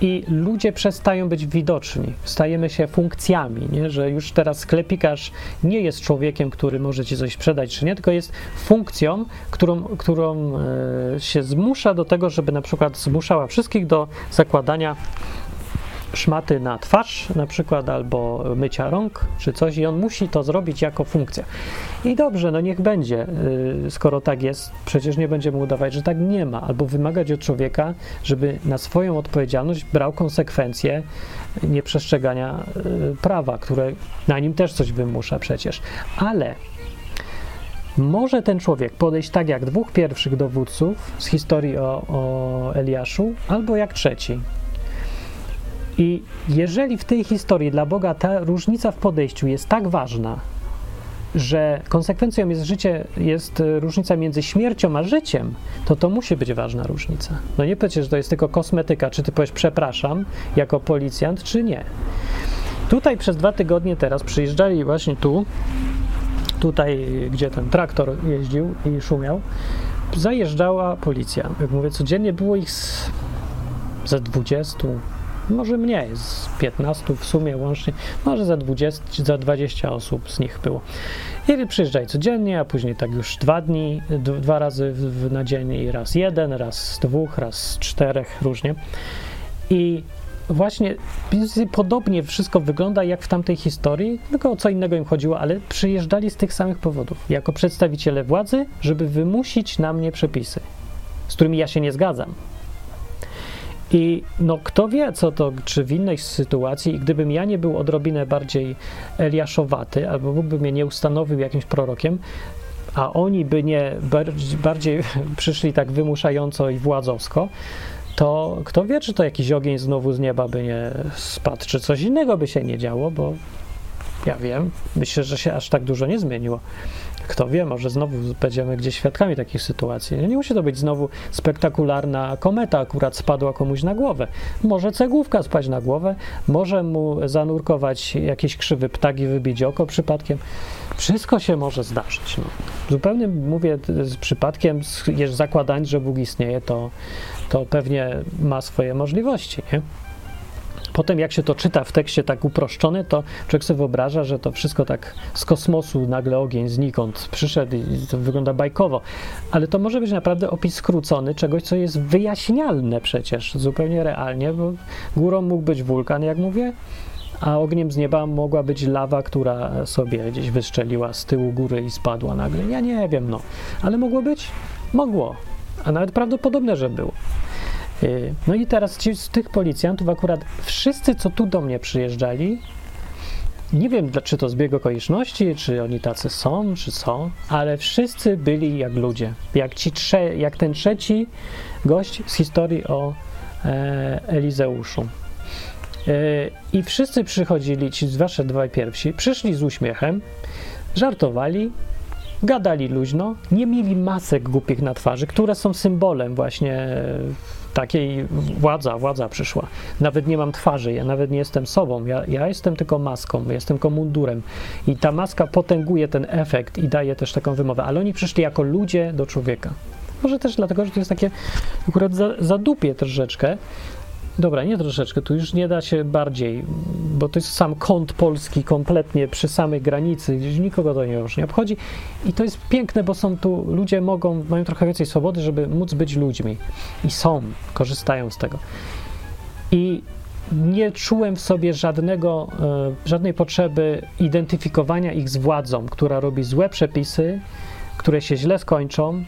i ludzie przestają być widoczni, stajemy się funkcjami, nie? że już teraz sklepikarz nie jest człowiekiem, który może ci coś sprzedać czy nie, tylko jest funkcją, którą, którą e, się zmusza do tego, żeby na przykład zmuszała wszystkich do zakładania szmaty na twarz na przykład, albo mycia rąk, czy coś i on musi to zrobić jako funkcja. I dobrze, no niech będzie, y, skoro tak jest, przecież nie będziemy udawać, że tak nie ma, albo wymagać od człowieka, żeby na swoją odpowiedzialność brał konsekwencje nieprzestrzegania y, prawa, które na nim też coś wymusza przecież. Ale może ten człowiek podejść tak jak dwóch pierwszych dowódców z historii o, o Eliaszu, albo jak trzeci, i jeżeli w tej historii dla Boga ta różnica w podejściu jest tak ważna, że konsekwencją jest życie, jest różnica między śmiercią a życiem, to to musi być ważna różnica. No nie powiecie, że to jest tylko kosmetyka, czy ty powiesz przepraszam jako policjant, czy nie. Tutaj przez dwa tygodnie teraz przyjeżdżali właśnie tu, tutaj, gdzie ten traktor jeździł i szumiał, zajeżdżała policja. Jak mówię, codziennie było ich z, ze 20, może mniej, z 15 w sumie łącznie, może za 20, za 20 osób z nich było. I przyjeżdżaj codziennie, a później tak już dwa dni, dwa razy w, na dzień i raz jeden, raz z dwóch, raz z czterech, różnie. I właśnie podobnie wszystko wygląda jak w tamtej historii, tylko o co innego im chodziło, ale przyjeżdżali z tych samych powodów, jako przedstawiciele władzy, żeby wymusić na mnie przepisy, z którymi ja się nie zgadzam. I no, kto wie, co to, czy w innej sytuacji, gdybym ja nie był odrobinę bardziej Eliaszowaty, albo Bóg by mnie nie ustanowił jakimś prorokiem, a oni by nie bardziej przyszli tak wymuszająco i władzowsko, to kto wie, czy to jakiś ogień znowu z nieba by nie spadł, czy coś innego by się nie działo, bo ja wiem, myślę, że się aż tak dużo nie zmieniło. Kto wie, może znowu będziemy gdzieś świadkami takich sytuacji. Nie musi to być znowu spektakularna kometa akurat spadła komuś na głowę. Może cegłówka spaść na głowę, może mu zanurkować jakiś krzywy ptak i wybić oko przypadkiem. Wszystko się może zdarzyć. No. Zupełnie mówię z przypadkiem, zakładając, że Bóg istnieje, to, to pewnie ma swoje możliwości. Nie? Potem, jak się to czyta w tekście tak uproszczone, to człowiek sobie wyobraża, że to wszystko tak z kosmosu nagle ogień znikąd przyszedł i to wygląda bajkowo. Ale to może być naprawdę opis skrócony czegoś, co jest wyjaśnialne przecież zupełnie realnie, bo górą mógł być wulkan, jak mówię, a ogniem z nieba mogła być lawa, która sobie gdzieś wystrzeliła z tyłu góry i spadła nagle. Ja nie wiem, no. Ale mogło być? Mogło. A nawet prawdopodobne, że było. Y, no i teraz ci, z tych policjantów akurat wszyscy, co tu do mnie przyjeżdżali, nie wiem, czy to zbieg okoliczności, czy oni tacy są, czy są, ale wszyscy byli jak ludzie. Jak, ci trze, jak ten trzeci gość z historii o e, Elizeuszu. E, I wszyscy przychodzili, ci wasze dwaj pierwsi, przyszli z uśmiechem, żartowali, gadali luźno, nie mieli masek głupich na twarzy, które są symbolem właśnie takiej władza, władza przyszła. Nawet nie mam twarzy, ja nawet nie jestem sobą, ja, ja jestem tylko maską, jestem tylko mundurem. I ta maska potęguje ten efekt i daje też taką wymowę, ale oni przyszli jako ludzie do człowieka. Może też dlatego, że to jest takie akurat za, zadupie troszeczkę, Dobra, nie troszeczkę, tu już nie da się bardziej, bo to jest sam kąt polski kompletnie przy samej granicy, gdzieś nikogo to już nie obchodzi. I to jest piękne, bo są tu, ludzie mogą, mają trochę więcej swobody, żeby móc być ludźmi. I są, korzystają z tego. I nie czułem w sobie żadnego, e, żadnej potrzeby identyfikowania ich z władzą, która robi złe przepisy, które się źle skończą,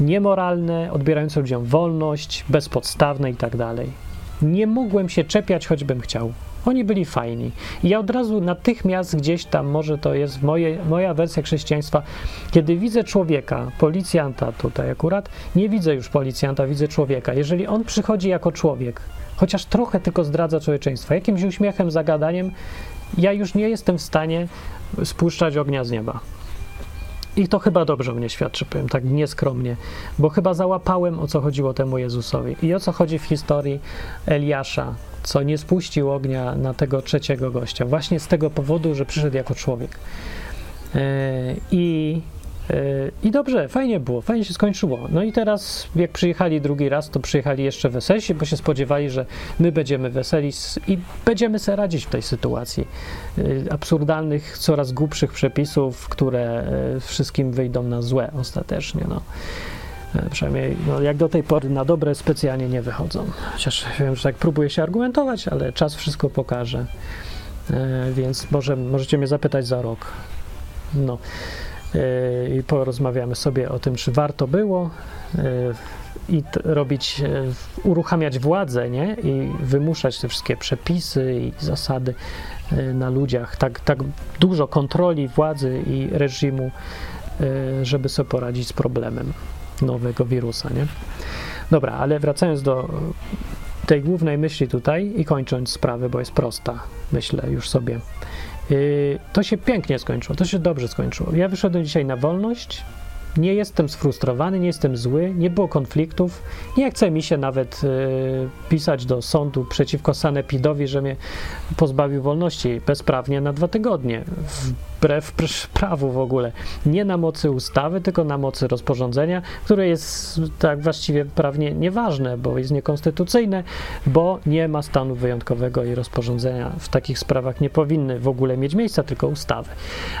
niemoralne, odbierające ludziom wolność, bezpodstawne i tak dalej. Nie mogłem się czepiać, choćbym chciał. Oni byli fajni. I ja od razu natychmiast gdzieś tam, może to jest moje, moja wersja chrześcijaństwa, kiedy widzę człowieka, policjanta tutaj akurat, nie widzę już policjanta, widzę człowieka. Jeżeli on przychodzi jako człowiek, chociaż trochę tylko zdradza człowieczeństwa, jakimś uśmiechem, zagadaniem, ja już nie jestem w stanie spuszczać ognia z nieba. I to chyba dobrze mnie świadczy, powiem tak nieskromnie, bo chyba załapałem o co chodziło temu Jezusowi i o co chodzi w historii Eliasza, co nie spuścił ognia na tego trzeciego gościa, właśnie z tego powodu, że przyszedł jako człowiek. Yy, I i dobrze, fajnie było, fajnie się skończyło. No i teraz, jak przyjechali drugi raz, to przyjechali jeszcze weselsi, bo się spodziewali, że my będziemy weseli i będziemy sobie radzić w tej sytuacji. Y, absurdalnych, coraz głupszych przepisów, które y, wszystkim wyjdą na złe ostatecznie. No. E, przynajmniej no, jak do tej pory na dobre specjalnie nie wychodzą. Chociaż wiem, że tak próbuję się argumentować, ale czas wszystko pokaże. E, więc może, możecie mnie zapytać za rok. No i porozmawiamy sobie o tym, czy warto było e, i robić, e, uruchamiać władzę, nie? I wymuszać te wszystkie przepisy i zasady e, na ludziach, tak, tak dużo kontroli władzy i reżimu, żeby sobie poradzić z problemem nowego wirusa, nie? Dobra, ale wracając do tej głównej myśli tutaj i kończąc sprawę, bo jest prosta, myślę już sobie. Yy, to się pięknie skończyło, to się dobrze skończyło. Ja wyszedłem dzisiaj na wolność, nie jestem sfrustrowany, nie jestem zły, nie było konfliktów. Nie chce mi się nawet y, pisać do sądu przeciwko Sanepidowi, że mnie pozbawił wolności bezprawnie na dwa tygodnie, wbrew prawu w ogóle. Nie na mocy ustawy, tylko na mocy rozporządzenia, które jest tak właściwie prawnie nieważne, bo jest niekonstytucyjne, bo nie ma stanu wyjątkowego i rozporządzenia w takich sprawach nie powinny w ogóle mieć miejsca, tylko ustawy.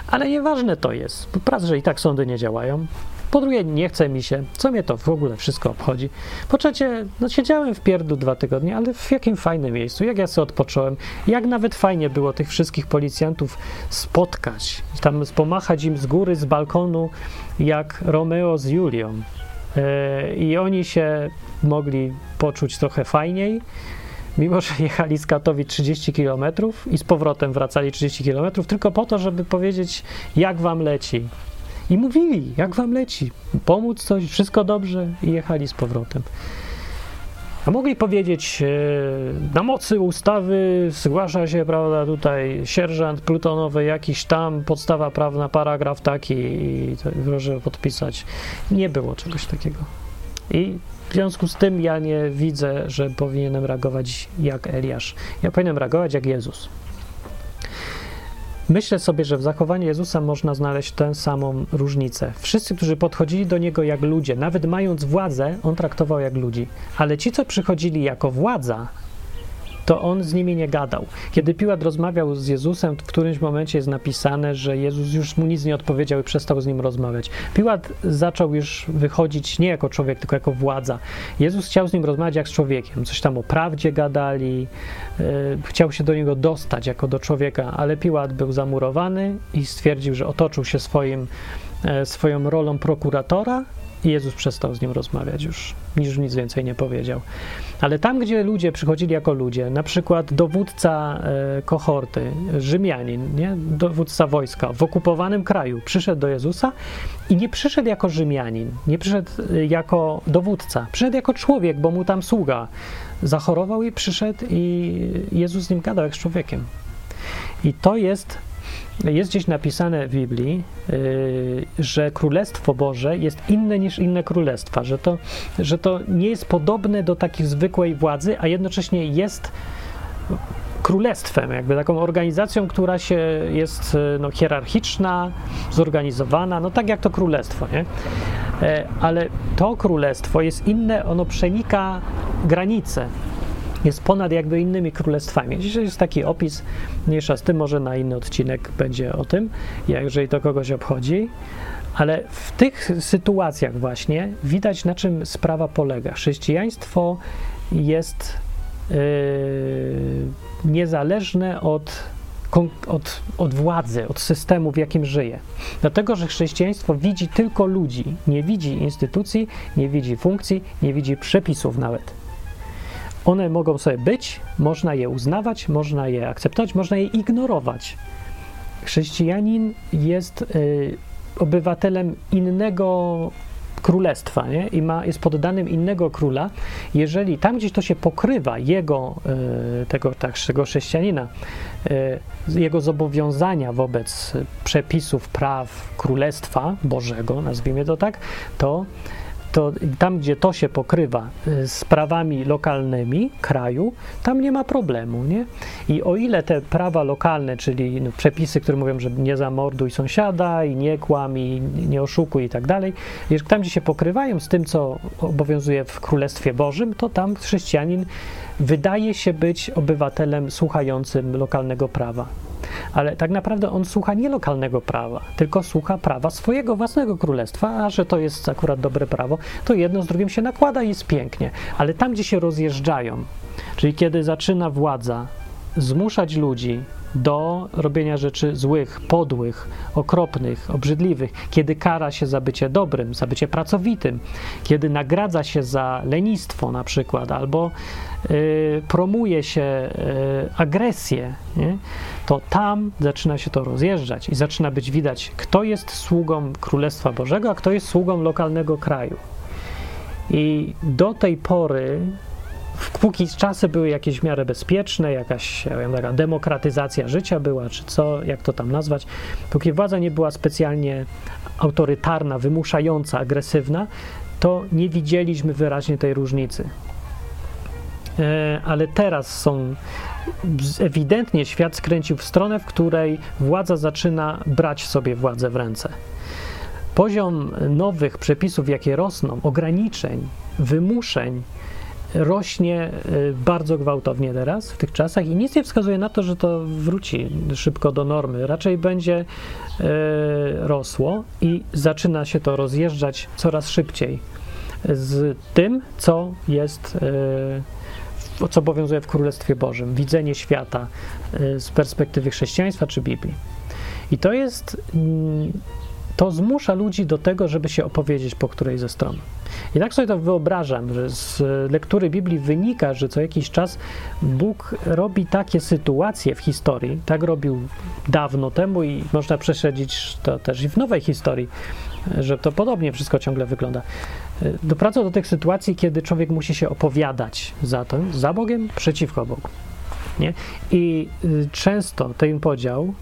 Ale nieważne to jest, bo raz, że i tak sądy nie działają, po drugie, nie chce mi się, co mnie to w ogóle wszystko obchodzi. Po trzecie, no siedziałem w pierdu dwa tygodnie, ale w jakim fajnym miejscu, jak ja sobie odpocząłem, jak nawet fajnie było tych wszystkich policjantów spotkać, tam pomachać im z góry, z balkonu, jak Romeo z Julią. Yy, I oni się mogli poczuć trochę fajniej, mimo że jechali z Katowic 30 km i z powrotem wracali 30 km, tylko po to, żeby powiedzieć, jak wam leci, i mówili, jak wam leci, pomóc coś, wszystko dobrze i jechali z powrotem. A mogli powiedzieć, e, na mocy ustawy zgłasza się, prawda, tutaj sierżant plutonowy, jakiś tam, podstawa prawna, paragraf taki i proszę podpisać. Nie było czegoś takiego. I w związku z tym ja nie widzę, że powinienem reagować jak Eliasz. Ja powinienem reagować jak Jezus. Myślę sobie, że w zachowaniu Jezusa można znaleźć tę samą różnicę. Wszyscy, którzy podchodzili do Niego jak ludzie, nawet mając władzę, On traktował jak ludzi. Ale ci, co przychodzili jako władza, to on z nimi nie gadał. Kiedy Piłat rozmawiał z Jezusem, w którymś momencie jest napisane, że Jezus już mu nic nie odpowiedział i przestał z nim rozmawiać. Piłat zaczął już wychodzić nie jako człowiek, tylko jako władza. Jezus chciał z nim rozmawiać jak z człowiekiem. Coś tam o prawdzie gadali, yy, chciał się do niego dostać jako do człowieka, ale Piłat był zamurowany i stwierdził, że otoczył się swoim, yy, swoją rolą prokuratora i Jezus przestał z nim rozmawiać już, niż nic więcej nie powiedział. Ale tam, gdzie ludzie przychodzili jako ludzie, na przykład dowódca e, kohorty, Rzymianin, nie? dowódca wojska w okupowanym kraju, przyszedł do Jezusa i nie przyszedł jako Rzymianin, nie przyszedł e, jako dowódca, przyszedł jako człowiek, bo mu tam sługa zachorował i przyszedł i Jezus z nim gadał jak z człowiekiem. I to jest jest gdzieś napisane w Biblii, yy, że Królestwo Boże jest inne niż inne królestwa, że to, że to nie jest podobne do takiej zwykłej władzy, a jednocześnie jest królestwem, jakby taką organizacją, która się jest no, hierarchiczna, zorganizowana, no tak jak to królestwo, nie? E, ale to królestwo jest inne, ono przenika granice jest ponad jakby innymi królestwami. Dzisiaj jest taki opis, mniejsza z tym, może na inny odcinek będzie o tym, jeżeli to kogoś obchodzi. Ale w tych sytuacjach właśnie widać, na czym sprawa polega. Chrześcijaństwo jest yy, niezależne od, od, od władzy, od systemu, w jakim żyje. Dlatego, że chrześcijaństwo widzi tylko ludzi, nie widzi instytucji, nie widzi funkcji, nie widzi przepisów nawet. One mogą sobie być, można je uznawać, można je akceptować, można je ignorować. Chrześcijanin jest y, obywatelem innego królestwa nie? i ma, jest poddanym innego króla, jeżeli tam gdzieś to się pokrywa jego, y, tego, tak, tego chrześcijanina, y, jego zobowiązania wobec przepisów, praw królestwa Bożego, nazwijmy to tak, to to tam, gdzie to się pokrywa y, z prawami lokalnymi kraju, tam nie ma problemu, nie? I o ile te prawa lokalne, czyli no, przepisy, które mówią, że nie zamorduj sąsiada i nie kłam i nie oszukuj i tak dalej, tam, gdzie się pokrywają z tym, co obowiązuje w Królestwie Bożym, to tam chrześcijanin wydaje się być obywatelem słuchającym lokalnego prawa ale tak naprawdę on słucha nie lokalnego prawa, tylko słucha prawa swojego własnego królestwa, a że to jest akurat dobre prawo, to jedno z drugim się nakłada i jest pięknie. Ale tam, gdzie się rozjeżdżają, czyli kiedy zaczyna władza zmuszać ludzi do robienia rzeczy złych, podłych, okropnych, obrzydliwych, kiedy kara się za bycie dobrym, za bycie pracowitym, kiedy nagradza się za lenistwo na przykład, albo y, promuje się y, agresję, nie? to tam zaczyna się to rozjeżdżać i zaczyna być widać, kto jest sługą Królestwa Bożego, a kto jest sługą lokalnego kraju. I do tej pory póki czasy były jakieś w miarę bezpieczne, jakaś ja wiem, taka demokratyzacja życia była, czy co, jak to tam nazwać, póki władza nie była specjalnie autorytarna, wymuszająca, agresywna, to nie widzieliśmy wyraźnie tej różnicy. E, ale teraz są ewidentnie świat skręcił w stronę, w której władza zaczyna brać sobie władzę w ręce. Poziom nowych przepisów, jakie rosną, ograniczeń, wymuszeń, rośnie y, bardzo gwałtownie teraz w tych czasach i nic nie wskazuje na to, że to wróci szybko do normy. Raczej będzie y, rosło i zaczyna się to rozjeżdżać coraz szybciej z tym, co jest, y, co obowiązuje w Królestwie Bożym, widzenie świata z perspektywy chrześcijaństwa czy Biblii. I to jest mm, to zmusza ludzi do tego, żeby się opowiedzieć po której ze stron. I tak sobie to wyobrażam, że z lektury Biblii wynika, że co jakiś czas Bóg robi takie sytuacje w historii, tak robił dawno temu i można prześledzić to też i w nowej historii, że to podobnie wszystko ciągle wygląda. Doprowadza do tych sytuacji, kiedy człowiek musi się opowiadać za to, za Bogiem, przeciwko Bogu. Nie? I y, często ten podział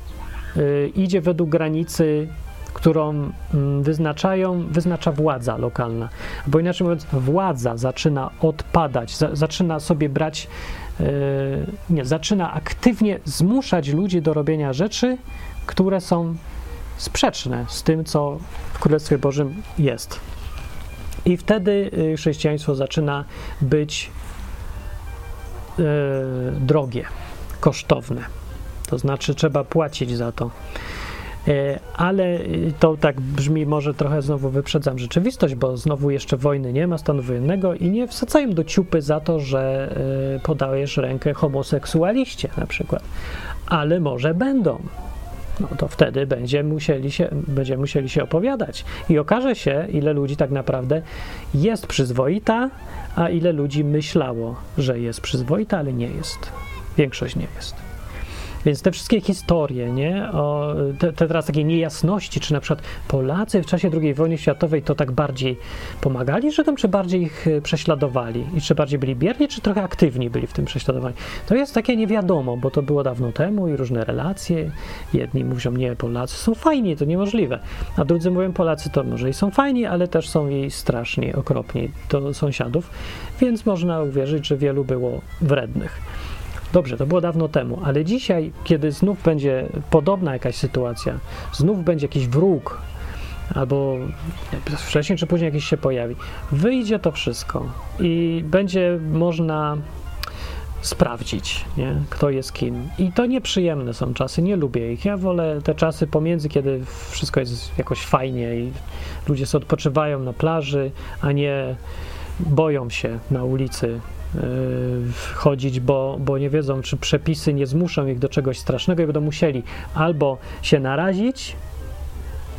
y, idzie według granicy którą mm, wyznaczają, wyznacza władza lokalna. Bo inaczej mówiąc, władza zaczyna odpadać, za, zaczyna sobie brać, yy, nie, zaczyna aktywnie zmuszać ludzi do robienia rzeczy, które są sprzeczne z tym, co w Królestwie Bożym jest. I wtedy e, chrześcijaństwo zaczyna być drogie, kosztowne. To znaczy trzeba płacić za to. E, ale to tak brzmi, może trochę znowu wyprzedzam rzeczywistość, bo znowu jeszcze wojny nie ma, stanu wojennego i nie wsadzają do ciupy za to, że e, podajesz rękę homoseksualiście na przykład. Ale może będą. No to wtedy będzie musieli się, będziemy musieli się opowiadać. I okaże się, ile ludzi tak naprawdę jest przyzwoita, a ile ludzi myślało, że jest przyzwoita, ale nie jest. Większość nie jest. Więc te wszystkie historie, nie, o te, te teraz takie niejasności, czy na przykład Polacy w czasie II wojny światowej to tak bardziej pomagali Żydom, czy bardziej ich e, prześladowali? I czy bardziej byli bierni, czy trochę aktywni byli w tym prześladowaniu? To jest takie nie wiadomo, bo to było dawno temu i różne relacje. Jedni mówią, nie, Polacy są fajni, to niemożliwe. A drudzy mówią, Polacy to może i są fajni, ale też są i strasznie okropni do sąsiadów, więc można uwierzyć, że wielu było wrednych. Dobrze, to było dawno temu, ale dzisiaj, kiedy znów będzie podobna jakaś sytuacja, znów będzie jakiś wróg, albo wcześniej czy później jakiś się pojawi, wyjdzie to wszystko i będzie można sprawdzić, nie? kto jest kim. I to nieprzyjemne są czasy, nie lubię ich. Ja wolę te czasy pomiędzy, kiedy wszystko jest jakoś fajnie i ludzie sobie odpoczywają na plaży, a nie boją się na ulicy chodzić, bo, bo nie wiedzą, czy przepisy nie zmuszą ich do czegoś strasznego i będą musieli albo się narazić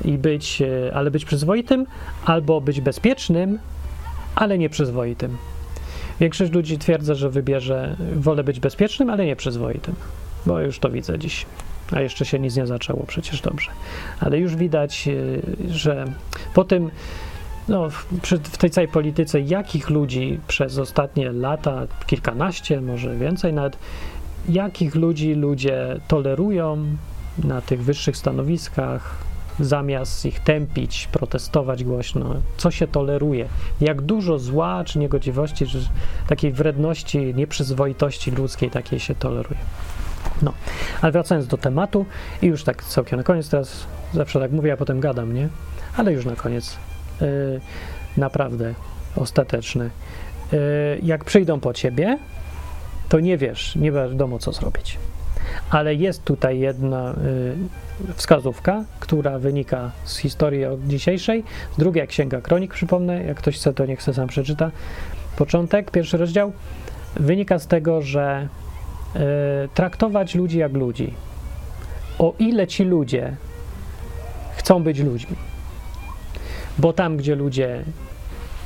i być, e, ale być przyzwoitym, albo być bezpiecznym, ale nie przyzwoitym. Większość ludzi twierdza, że wybierze, wolę być bezpiecznym, ale nie przyzwoitym, bo już to widzę dziś. A jeszcze się nic nie zaczęło, przecież dobrze. Ale już widać, e, że po tym no, w, w tej całej polityce, jakich ludzi przez ostatnie lata, kilkanaście, może więcej nawet, jakich ludzi ludzie tolerują na tych wyższych stanowiskach, zamiast ich tępić, protestować głośno, co się toleruje, jak dużo zła czy niegodziwości, czy takiej wredności, nieprzyzwoitości ludzkiej takiej się toleruje. No, ale wracając do tematu i już tak całkiem na koniec, teraz zawsze tak mówię, a potem gadam, nie? Ale już na koniec naprawdę ostateczny. Y, jak przyjdą po ciebie, to nie wiesz, nie wiadomo co zrobić. Ale jest tutaj jedna y, wskazówka, która wynika z historii dzisiejszej, z drugiej Księga Kronik, przypomnę, jak ktoś chce, to niech chce sam przeczyta. Początek, pierwszy rozdział, wynika z tego, że traktować ludzi jak ludzi. O ile ci ludzie chcą być ludźmi, bo tam, gdzie ludzie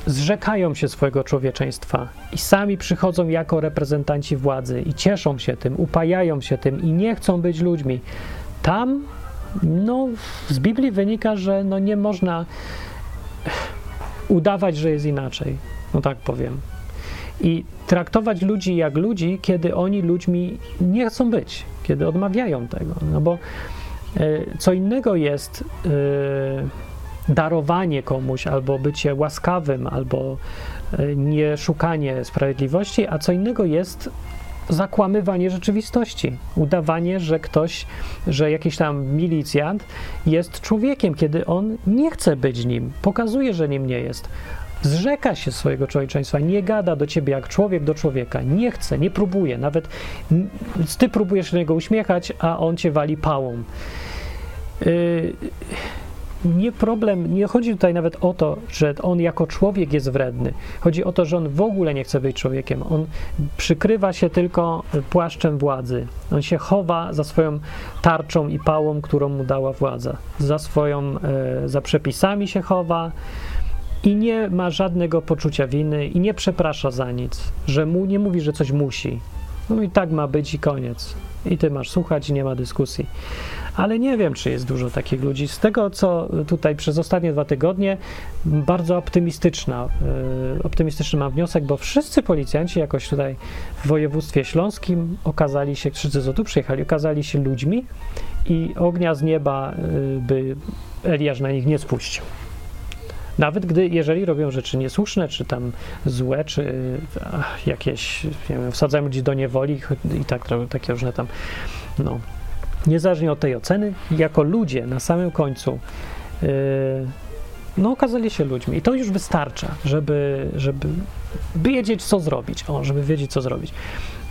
zrzekają się swojego człowieczeństwa i sami przychodzą jako reprezentanci władzy i cieszą się tym, upajają się tym i nie chcą być ludźmi, tam no, z Biblii wynika, że no, nie można udawać, że jest inaczej. No tak powiem. I traktować ludzi jak ludzi, kiedy oni ludźmi nie chcą być, kiedy odmawiają tego. No bo y, co innego jest. Y, darowanie komuś, albo bycie łaskawym, albo e, nie szukanie sprawiedliwości, a co innego jest zakłamywanie rzeczywistości, udawanie, że ktoś, że jakiś tam milicjant jest człowiekiem, kiedy on nie chce być nim, pokazuje, że nim nie jest. Zrzeka się swojego człowieczeństwa, nie gada do ciebie jak człowiek do człowieka, nie chce, nie próbuje, nawet ty próbujesz się niego uśmiechać, a on cię wali pałą. Yy, nie problem, nie chodzi tutaj nawet o to, że on jako człowiek jest wredny. Chodzi o to, że on w ogóle nie chce być człowiekiem. On przykrywa się tylko płaszczem władzy. On się chowa za swoją tarczą i pałą, którą mu dała władza. Za swoją, e, za przepisami się chowa i nie ma żadnego poczucia winy i nie przeprasza za nic, że mu nie mówi, że coś musi. No i tak ma być i koniec. I ty masz słuchać i nie ma dyskusji ale nie wiem, czy jest dużo takich ludzi. Z tego, co tutaj przez ostatnie dwa tygodnie, bardzo optymistyczna, e, optymistyczny mam wniosek, bo wszyscy policjanci jakoś tutaj w województwie śląskim okazali się, wszyscy co tu przyjechali, okazali się ludźmi i ognia z nieba e, by Eliasz na nich nie spuścił. Nawet gdy, jeżeli robią rzeczy niesłuszne, czy tam złe, czy ach, jakieś, nie wiem, wsadzają ludzi do niewoli i tak, takie różne tam, no, niezależnie od tej oceny, jako ludzie na samym końcu yy, no, okazali się ludźmi. I to już wystarcza, żeby, żeby wiedzieć, co zrobić. O, żeby wiedzieć, co zrobić.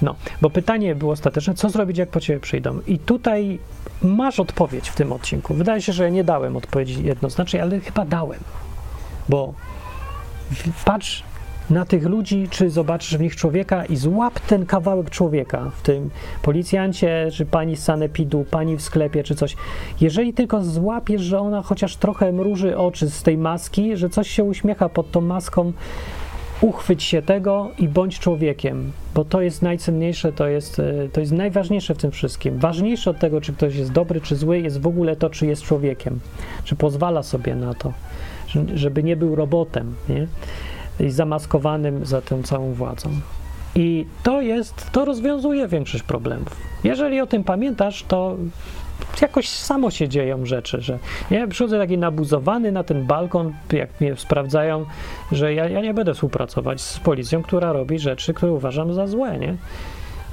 No, bo pytanie było ostateczne, co zrobić, jak po ciebie przyjdą? I tutaj masz odpowiedź w tym odcinku. Wydaje się, że ja nie dałem odpowiedzi jednoznacznej, ale chyba dałem. Bo patrz na tych ludzi, czy zobaczysz w nich człowieka i złap ten kawałek człowieka w tym policjancie, czy pani z sanepidu, pani w sklepie, czy coś. Jeżeli tylko złapiesz, że ona chociaż trochę mruży oczy z tej maski, że coś się uśmiecha pod tą maską, uchwyć się tego i bądź człowiekiem, bo to jest najcenniejsze, to jest, e, to jest najważniejsze w tym wszystkim. Ważniejsze od tego, czy ktoś jest dobry, czy zły, jest w ogóle to, czy jest człowiekiem, czy pozwala sobie na to, żeby nie był robotem, nie? I zamaskowanym za tą całą władzą. I to jest, to rozwiązuje większość problemów. Jeżeli o tym pamiętasz, to jakoś samo się dzieją rzeczy, że ja przychodzę taki nabuzowany na ten balkon, jak mnie sprawdzają, że ja, ja nie będę współpracować z policją, która robi rzeczy, które uważam za złe, nie?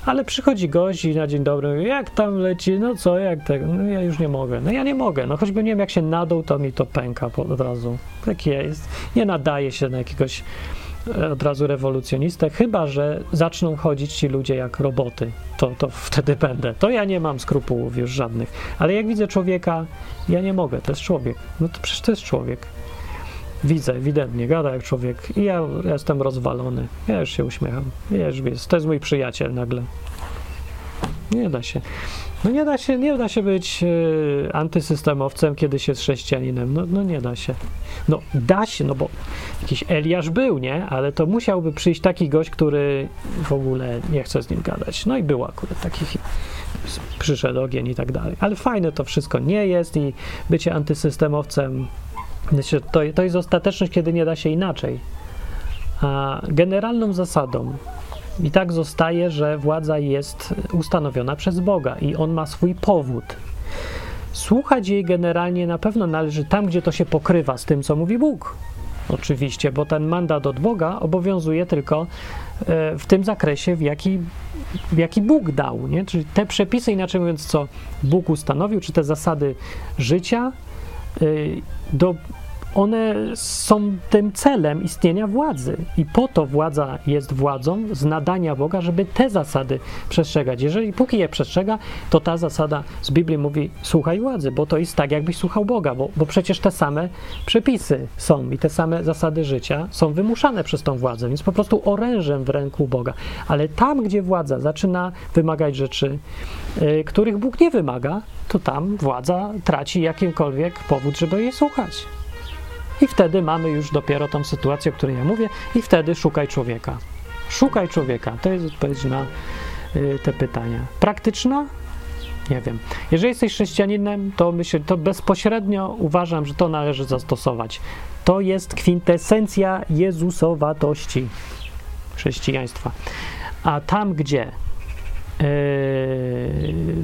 Ale przychodzi gość i na dzień dobry mówi, jak tam leci, no co, jak tego, no ja już nie mogę. No ja nie mogę, no choćby nie wiem jak się nadał, to mi to pęka od razu. Tak jest. Nie nadaje się na jakiegoś e, od razu rewolucjonistę, chyba że zaczną chodzić ci ludzie jak roboty, to, to wtedy będę. To ja nie mam skrupułów już żadnych. Ale jak widzę człowieka, ja nie mogę, to jest człowiek. No to przecież to jest człowiek. Widzę, ewidentnie, gada jak człowiek i ja, jestem rozwalony. Ja już się uśmiecham. Jest, to jest mój przyjaciel nagle. Nie da się. No nie da się, nie da się być y, antysystemowcem, kiedy się jest chrześcijaninem. No, no nie da się. No da się, no bo jakiś Eliasz był, nie? Ale to musiałby przyjść taki gość, który w ogóle nie chce z nim gadać. No i był akurat taki przyszedł ogień i tak dalej. Ale fajne to wszystko nie jest i bycie antysystemowcem to, to jest ostateczność, kiedy nie da się inaczej. A generalną zasadą i tak zostaje, że władza jest ustanowiona przez Boga i on ma swój powód. Słuchać jej generalnie na pewno należy tam, gdzie to się pokrywa z tym, co mówi Bóg. Oczywiście, bo ten mandat od Boga obowiązuje tylko e, w tym zakresie, w jaki, w jaki Bóg dał. Nie? Czyli te przepisy, inaczej mówiąc, co Bóg ustanowił, czy te zasady życia, do, one są tym celem istnienia władzy. I po to władza jest władzą z nadania Boga, żeby te zasady przestrzegać. Jeżeli póki je przestrzega, to ta zasada z Biblii mówi: słuchaj władzy, bo to jest tak, jakbyś słuchał Boga, bo, bo przecież te same przepisy są i te same zasady życia są wymuszane przez tą władzę, więc po prostu orężem w ręku Boga. Ale tam, gdzie władza zaczyna wymagać rzeczy, yy, których Bóg nie wymaga, to tam władza traci jakimkolwiek powód, żeby jej słuchać. I wtedy mamy już dopiero tą sytuację, o której ja mówię, i wtedy szukaj człowieka. Szukaj człowieka. To jest odpowiedź na y, te pytania. Praktyczna? Nie wiem. Jeżeli jesteś chrześcijaninem, to myślę, to bezpośrednio uważam, że to należy zastosować. To jest kwintesencja Jezusowatości chrześcijaństwa. A tam, gdzie Yy,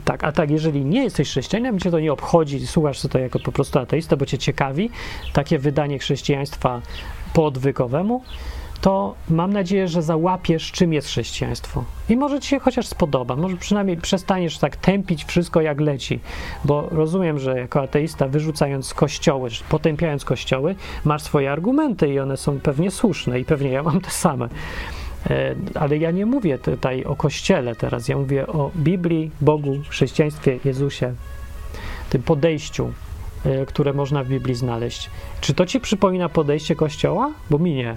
tak, a tak, jeżeli nie jesteś chrześcijaninem, cię to nie obchodzi, słuchasz to jako po prostu ateista, bo cię ciekawi takie wydanie chrześcijaństwa po odwykowemu, to mam nadzieję, że załapiesz, czym jest chrześcijaństwo. I może ci się chociaż spodoba, może przynajmniej przestaniesz tak tępić wszystko jak leci, bo rozumiem, że jako ateista, wyrzucając kościoły, potępiając kościoły, masz swoje argumenty i one są pewnie słuszne i pewnie ja mam te same. E, ale ja nie mówię tutaj o Kościele teraz, ja mówię o Biblii, Bogu, chrześcijaństwie, Jezusie, tym podejściu, e, które można w Biblii znaleźć. Czy to ci przypomina podejście Kościoła? Bo mi nie.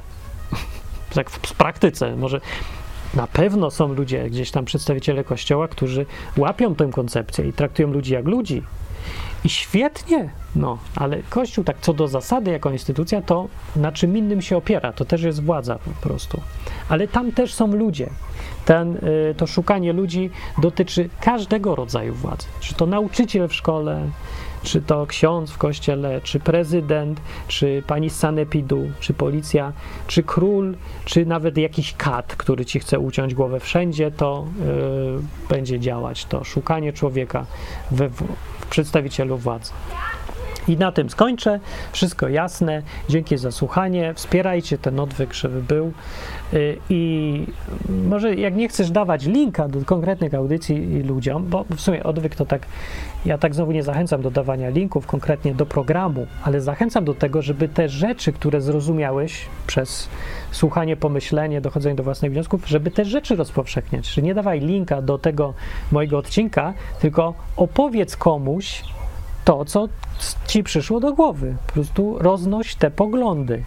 tak w praktyce, może na pewno są ludzie, gdzieś tam przedstawiciele Kościoła, którzy łapią tę koncepcję i traktują ludzi jak ludzi, i świetnie, no, ale Kościół, tak co do zasady, jako instytucja, to na czym innym się opiera, to też jest władza po prostu. Ale tam też są ludzie. Ten, y, to szukanie ludzi dotyczy każdego rodzaju władzy. Czy to nauczyciel w szkole, czy to ksiądz w kościele, czy prezydent, czy pani z sanepidu, czy policja, czy król, czy nawet jakiś kat, który ci chce uciąć głowę wszędzie, to yy, będzie działać to szukanie człowieka we, przedstawicielu władzy. I na tym skończę. Wszystko jasne. Dzięki za słuchanie. Wspierajcie ten odwyk, żeby był. Y, I może jak nie chcesz dawać linka do konkretnych audycji ludziom, bo w sumie odwyk to tak, ja tak znowu nie zachęcam do dawania linków konkretnie do programu, ale zachęcam do tego, żeby te rzeczy, które zrozumiałeś przez słuchanie, pomyślenie, dochodzenie do własnych wniosków, żeby te rzeczy rozpowszechniać. Czyli nie dawaj linka do tego mojego odcinka, tylko opowiedz komuś, to, co ci przyszło do głowy. Po prostu roznoś te poglądy.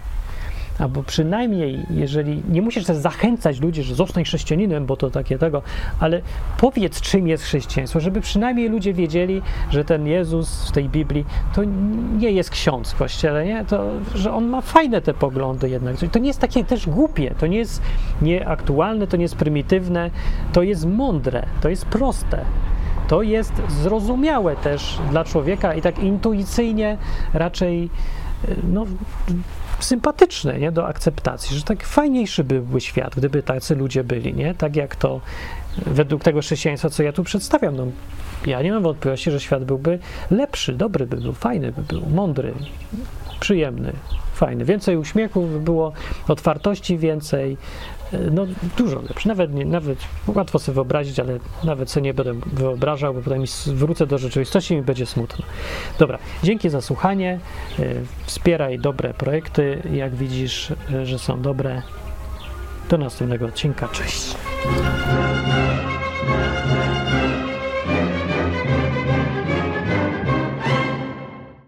Albo przynajmniej, jeżeli nie musisz też zachęcać ludzi, że zostań chrześcijaninem, bo to takie tego, ale powiedz, czym jest chrześcijaństwo, żeby przynajmniej ludzie wiedzieli, że ten Jezus w tej Biblii to nie jest ksiądz w kościele, nie? To, że on ma fajne te poglądy jednak. To nie jest takie też głupie, to nie jest nieaktualne, to nie jest prymitywne, to jest mądre, to jest proste to jest zrozumiałe też dla człowieka i tak intuicyjnie raczej no, sympatyczne nie, do akceptacji, że tak fajniejszy byłby świat, gdyby tacy ludzie byli, nie? Tak jak to według tego chrześcijaństwa, co ja tu przedstawiam. No, ja nie mam wątpliwości, że świat byłby lepszy, dobry by był, fajny by był, mądry, przyjemny, fajny. Więcej uśmiechu by było, otwartości więcej, no dużo lepszy. Nawet, nie, nawet łatwo sobie wyobrazić, ale nawet sobie nie będę wyobrażał, bo potem wrócę do rzeczywistości i mi będzie smutno. Dobra, dzięki za słuchanie. E, wspieraj dobre projekty, jak widzisz, e, że są dobre. Do następnego odcinka. Cześć.